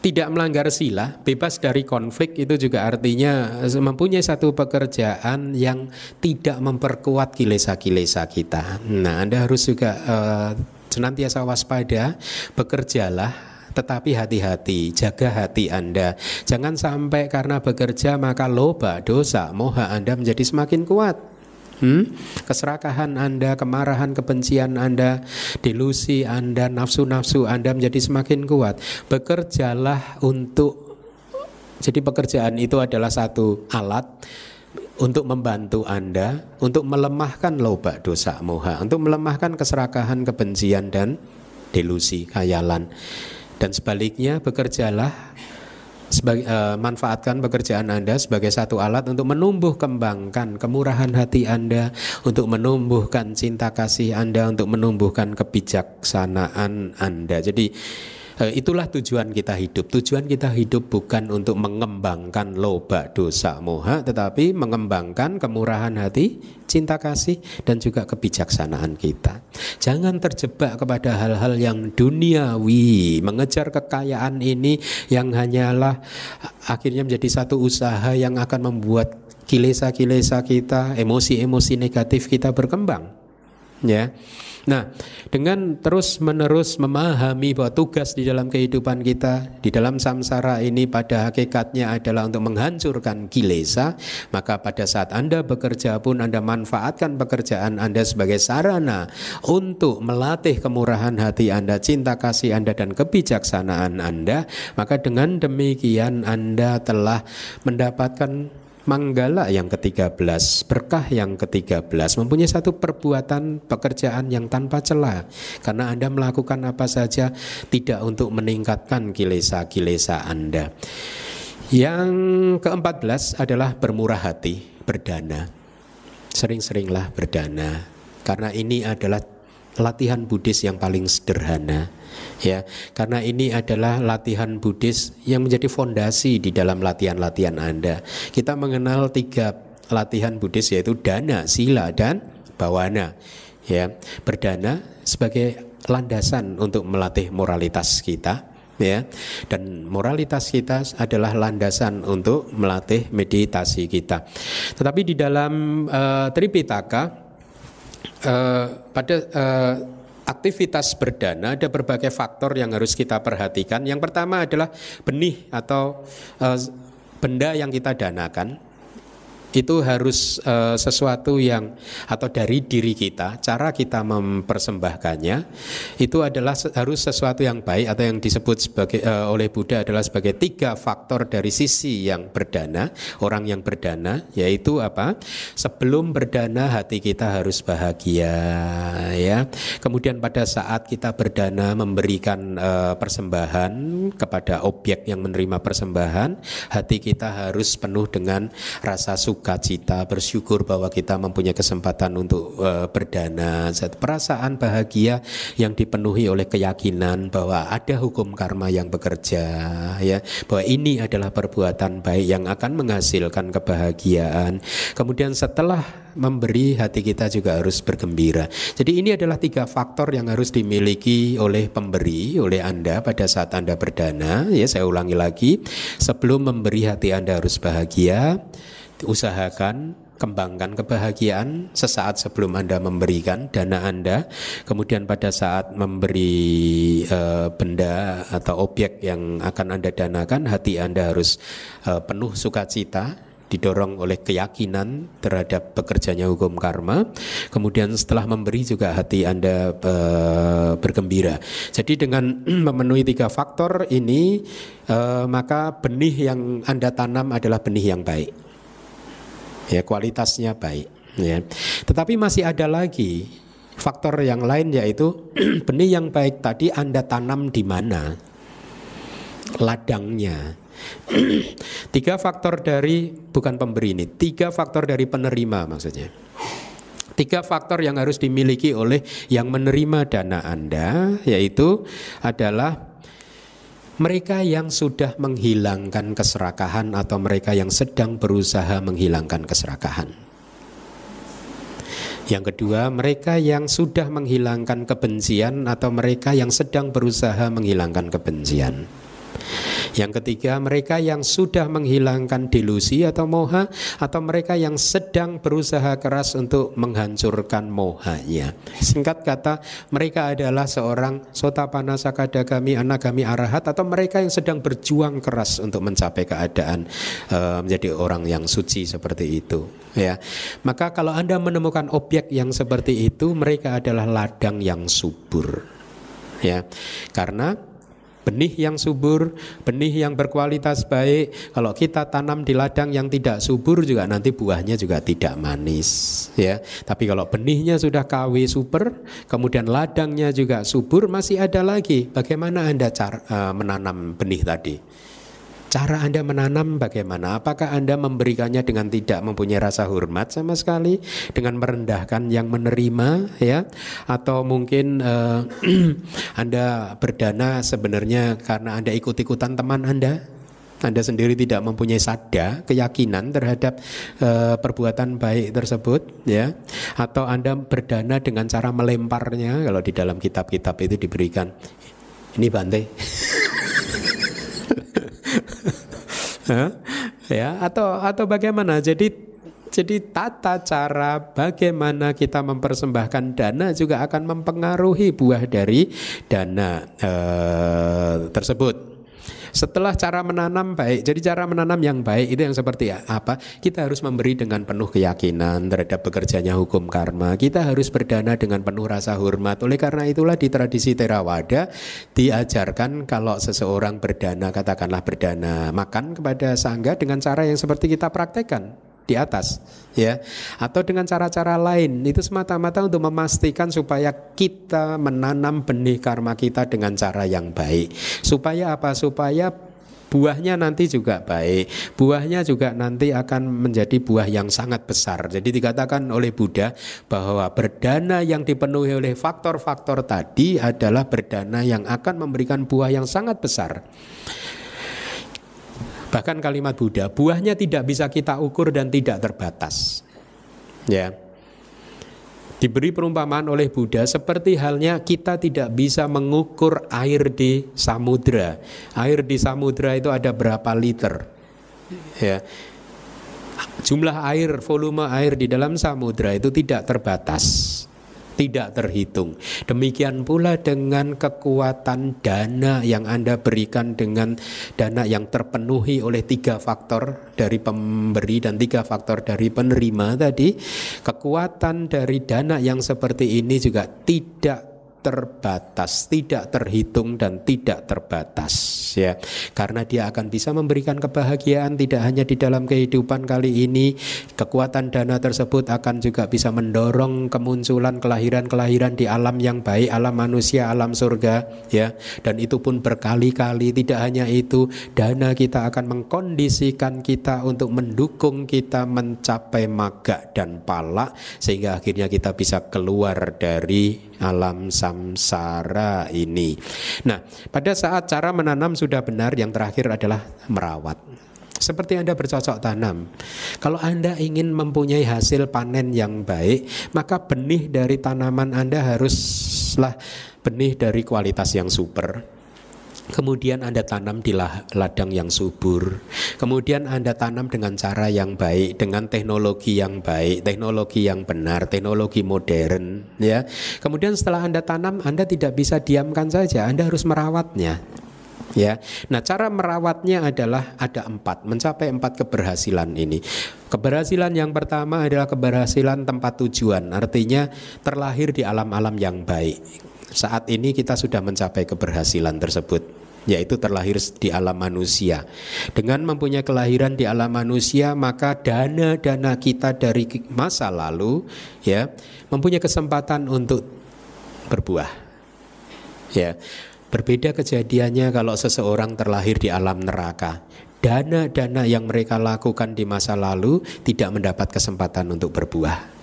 tidak melanggar sila, bebas dari konflik itu juga artinya mempunyai satu pekerjaan yang tidak memperkuat kilesa-kilesa kita. Nah, Anda harus juga uh, senantiasa waspada, bekerjalah tetapi hati-hati, jaga hati Anda. Jangan sampai karena bekerja maka loba, dosa, moha Anda menjadi semakin kuat. Hmm? Keserakahan Anda, kemarahan, kebencian Anda, delusi Anda, nafsu-nafsu Anda menjadi semakin kuat. Bekerjalah untuk jadi pekerjaan itu adalah satu alat untuk membantu Anda untuk melemahkan loba dosa moha, untuk melemahkan keserakahan, kebencian dan delusi, khayalan. Dan sebaliknya bekerjalah sebagai, uh, manfaatkan pekerjaan Anda sebagai satu alat untuk menumbuh kembangkan kemurahan hati Anda, untuk menumbuhkan cinta kasih Anda, untuk menumbuhkan kebijaksanaan Anda. Jadi itulah tujuan kita hidup. Tujuan kita hidup bukan untuk mengembangkan loba dosa moha, tetapi mengembangkan kemurahan hati, cinta kasih, dan juga kebijaksanaan kita. Jangan terjebak kepada hal-hal yang duniawi, mengejar kekayaan ini yang hanyalah akhirnya menjadi satu usaha yang akan membuat kilesa-kilesa kita, emosi-emosi negatif kita berkembang. Ya. Nah, dengan terus-menerus memahami bahwa tugas di dalam kehidupan kita, di dalam samsara ini pada hakikatnya adalah untuk menghancurkan kilesa, maka pada saat Anda bekerja pun Anda manfaatkan pekerjaan Anda sebagai sarana untuk melatih kemurahan hati Anda, cinta kasih Anda dan kebijaksanaan Anda, maka dengan demikian Anda telah mendapatkan Manggala yang ke-13, berkah yang ke-13 mempunyai satu perbuatan pekerjaan yang tanpa celah karena Anda melakukan apa saja tidak untuk meningkatkan kilesa-kilesa Anda. Yang ke-14 adalah bermurah hati, berdana. Sering-seringlah berdana karena ini adalah latihan Buddhis yang paling sederhana ya karena ini adalah latihan Buddhis yang menjadi fondasi di dalam latihan-latihan Anda. Kita mengenal tiga latihan Buddhis yaitu dana, sila dan bawana. Ya, berdana sebagai landasan untuk melatih moralitas kita ya dan moralitas kita adalah landasan untuk melatih meditasi kita. Tetapi di dalam uh, Tripitaka uh, pada uh, aktivitas berdana ada berbagai faktor yang harus kita perhatikan. Yang pertama adalah benih atau uh, benda yang kita danakan itu harus uh, sesuatu yang atau dari diri kita cara kita mempersembahkannya itu adalah harus sesuatu yang baik atau yang disebut sebagai uh, oleh Buddha adalah sebagai tiga faktor dari sisi yang berdana orang yang berdana yaitu apa? Sebelum berdana hati kita harus bahagia ya. Kemudian pada saat kita berdana memberikan uh, persembahan kepada objek yang menerima persembahan hati kita harus penuh dengan rasa suka sukacita, bersyukur bahwa kita mempunyai kesempatan untuk uh, berdana, perasaan bahagia yang dipenuhi oleh keyakinan bahwa ada hukum karma yang bekerja, ya, bahwa ini adalah perbuatan baik yang akan menghasilkan kebahagiaan. Kemudian setelah memberi hati kita juga harus bergembira. Jadi ini adalah tiga faktor yang harus dimiliki oleh pemberi, oleh Anda pada saat Anda berdana. Ya, saya ulangi lagi, sebelum memberi hati Anda harus bahagia usahakan kembangkan kebahagiaan sesaat sebelum Anda memberikan dana Anda, kemudian pada saat memberi e, benda atau objek yang akan Anda danakan, hati Anda harus e, penuh sukacita, didorong oleh keyakinan terhadap bekerjanya hukum karma. Kemudian setelah memberi juga hati Anda e, bergembira. Jadi dengan memenuhi tiga faktor ini, e, maka benih yang Anda tanam adalah benih yang baik ya kualitasnya baik ya. Tetapi masih ada lagi faktor yang lain yaitu benih yang baik tadi Anda tanam di mana? Ladangnya. Tiga faktor dari bukan pemberi ini tiga faktor dari penerima maksudnya. Tiga faktor yang harus dimiliki oleh yang menerima dana Anda yaitu adalah mereka yang sudah menghilangkan keserakahan atau mereka yang sedang berusaha menghilangkan keserakahan. Yang kedua, mereka yang sudah menghilangkan kebencian atau mereka yang sedang berusaha menghilangkan kebencian. Yang ketiga, mereka yang sudah menghilangkan delusi atau moha atau mereka yang sedang berusaha keras untuk menghancurkan mohanya. Singkat kata, mereka adalah seorang sotapana sakadagami, anagami arahat atau mereka yang sedang berjuang keras untuk mencapai keadaan uh, menjadi orang yang suci seperti itu. Ya, maka kalau anda menemukan objek yang seperti itu, mereka adalah ladang yang subur. Ya, karena benih yang subur, benih yang berkualitas baik. Kalau kita tanam di ladang yang tidak subur juga nanti buahnya juga tidak manis, ya. Tapi kalau benihnya sudah KW super, kemudian ladangnya juga subur, masih ada lagi. Bagaimana Anda cara uh, menanam benih tadi? Cara Anda menanam bagaimana? Apakah Anda memberikannya dengan tidak mempunyai rasa hormat sama sekali, dengan merendahkan yang menerima, ya? Atau mungkin uh, Anda berdana sebenarnya karena Anda ikut-ikutan teman Anda? Anda sendiri tidak mempunyai sada keyakinan terhadap uh, perbuatan baik tersebut ya atau Anda berdana dengan cara melemparnya kalau di dalam kitab-kitab itu diberikan ini bantai ya atau atau bagaimana jadi jadi tata cara bagaimana kita mempersembahkan dana juga akan mempengaruhi buah dari dana eh, tersebut. Setelah cara menanam baik, jadi cara menanam yang baik itu yang seperti apa? Kita harus memberi dengan penuh keyakinan terhadap bekerjanya hukum karma. Kita harus berdana dengan penuh rasa hormat. Oleh karena itulah di tradisi Theravada diajarkan kalau seseorang berdana, katakanlah berdana makan kepada sangga dengan cara yang seperti kita praktekkan di atas ya atau dengan cara-cara lain itu semata-mata untuk memastikan supaya kita menanam benih karma kita dengan cara yang baik supaya apa supaya buahnya nanti juga baik. Buahnya juga nanti akan menjadi buah yang sangat besar. Jadi dikatakan oleh Buddha bahwa berdana yang dipenuhi oleh faktor-faktor tadi adalah berdana yang akan memberikan buah yang sangat besar. Bahkan kalimat Buddha, buahnya tidak bisa kita ukur dan tidak terbatas. Ya. Diberi perumpamaan oleh Buddha seperti halnya kita tidak bisa mengukur air di samudra. Air di samudra itu ada berapa liter? Ya. Jumlah air, volume air di dalam samudra itu tidak terbatas tidak terhitung. Demikian pula dengan kekuatan dana yang Anda berikan dengan dana yang terpenuhi oleh tiga faktor dari pemberi dan tiga faktor dari penerima tadi, kekuatan dari dana yang seperti ini juga tidak terbatas, tidak terhitung dan tidak terbatas ya. Karena dia akan bisa memberikan kebahagiaan tidak hanya di dalam kehidupan kali ini, kekuatan dana tersebut akan juga bisa mendorong kemunculan kelahiran-kelahiran di alam yang baik, alam manusia, alam surga ya. Dan itu pun berkali-kali tidak hanya itu, dana kita akan mengkondisikan kita untuk mendukung kita mencapai maga dan pala sehingga akhirnya kita bisa keluar dari alam samsara ini. Nah, pada saat cara menanam sudah benar, yang terakhir adalah merawat. Seperti Anda bercocok tanam. Kalau Anda ingin mempunyai hasil panen yang baik, maka benih dari tanaman Anda haruslah benih dari kualitas yang super Kemudian Anda tanam di ladang yang subur. Kemudian Anda tanam dengan cara yang baik, dengan teknologi yang baik, teknologi yang benar, teknologi modern, ya. Kemudian setelah Anda tanam, Anda tidak bisa diamkan saja, Anda harus merawatnya. Ya, nah cara merawatnya adalah ada empat, mencapai empat keberhasilan ini. Keberhasilan yang pertama adalah keberhasilan tempat tujuan, artinya terlahir di alam-alam yang baik. Saat ini kita sudah mencapai keberhasilan tersebut yaitu terlahir di alam manusia. Dengan mempunyai kelahiran di alam manusia, maka dana-dana kita dari masa lalu ya mempunyai kesempatan untuk berbuah. Ya. Berbeda kejadiannya kalau seseorang terlahir di alam neraka. Dana-dana yang mereka lakukan di masa lalu tidak mendapat kesempatan untuk berbuah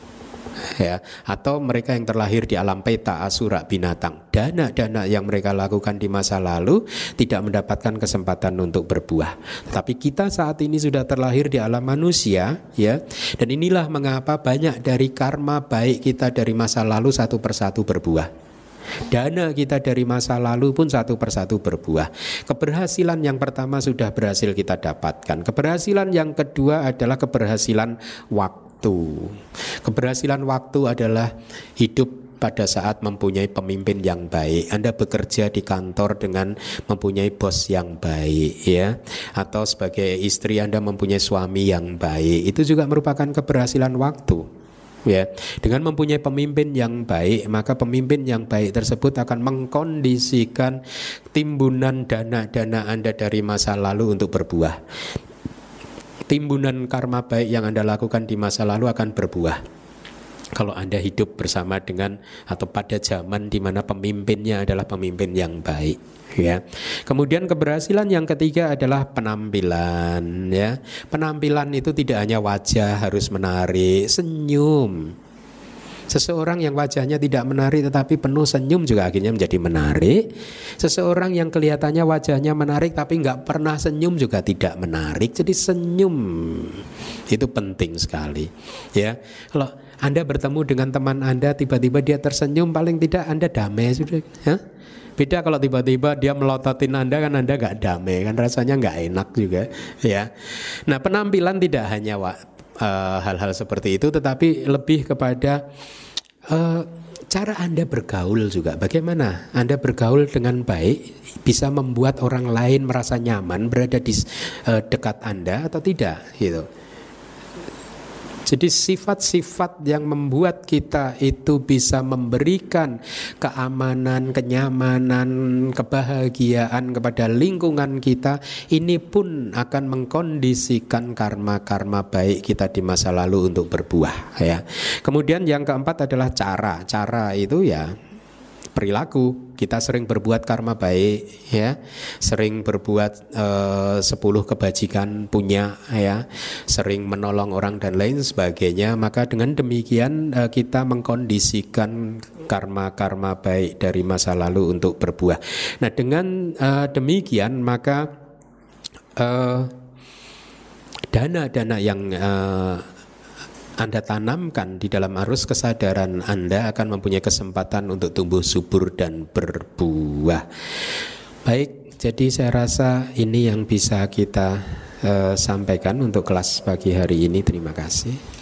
ya. Atau mereka yang terlahir di alam peta asura binatang. Dana-dana yang mereka lakukan di masa lalu tidak mendapatkan kesempatan untuk berbuah. Tapi kita saat ini sudah terlahir di alam manusia ya. Dan inilah mengapa banyak dari karma baik kita dari masa lalu satu persatu berbuah. Dana kita dari masa lalu pun satu persatu berbuah. Keberhasilan yang pertama sudah berhasil kita dapatkan. Keberhasilan yang kedua adalah keberhasilan waktu waktu. Keberhasilan waktu adalah hidup pada saat mempunyai pemimpin yang baik. Anda bekerja di kantor dengan mempunyai bos yang baik ya atau sebagai istri Anda mempunyai suami yang baik. Itu juga merupakan keberhasilan waktu. Ya, dengan mempunyai pemimpin yang baik, maka pemimpin yang baik tersebut akan mengkondisikan timbunan dana-dana Anda dari masa lalu untuk berbuah timbunan karma baik yang Anda lakukan di masa lalu akan berbuah. kalau Anda hidup bersama dengan atau pada zaman di mana pemimpinnya adalah pemimpin yang baik ya. Kemudian keberhasilan yang ketiga adalah penampilan ya. Penampilan itu tidak hanya wajah harus menarik, senyum. Seseorang yang wajahnya tidak menarik tetapi penuh senyum juga akhirnya menjadi menarik. Seseorang yang kelihatannya wajahnya menarik tapi nggak pernah senyum juga tidak menarik. Jadi senyum itu penting sekali. Ya, kalau anda bertemu dengan teman Anda tiba-tiba dia tersenyum paling tidak Anda damai sudah. Ya? Beda kalau tiba-tiba dia melototin Anda kan Anda nggak damai kan rasanya nggak enak juga ya. Nah penampilan tidak hanya eh, hal-hal uh, seperti itu tetapi lebih kepada uh, cara Anda bergaul juga. Bagaimana Anda bergaul dengan baik bisa membuat orang lain merasa nyaman berada di uh, dekat Anda atau tidak gitu. Jadi sifat-sifat yang membuat kita itu bisa memberikan keamanan, kenyamanan, kebahagiaan kepada lingkungan kita, ini pun akan mengkondisikan karma-karma baik kita di masa lalu untuk berbuah ya. Kemudian yang keempat adalah cara. Cara itu ya perilaku kita sering berbuat karma baik ya. Sering berbuat uh, sepuluh kebajikan punya ya. Sering menolong orang dan lain sebagainya. Maka dengan demikian uh, kita mengkondisikan karma-karma baik dari masa lalu untuk berbuah. Nah dengan uh, demikian maka dana-dana yang uh, anda tanamkan di dalam arus kesadaran Anda akan mempunyai kesempatan untuk tumbuh subur dan berbuah. Baik, jadi saya rasa ini yang bisa kita uh, sampaikan untuk kelas pagi hari ini. Terima kasih.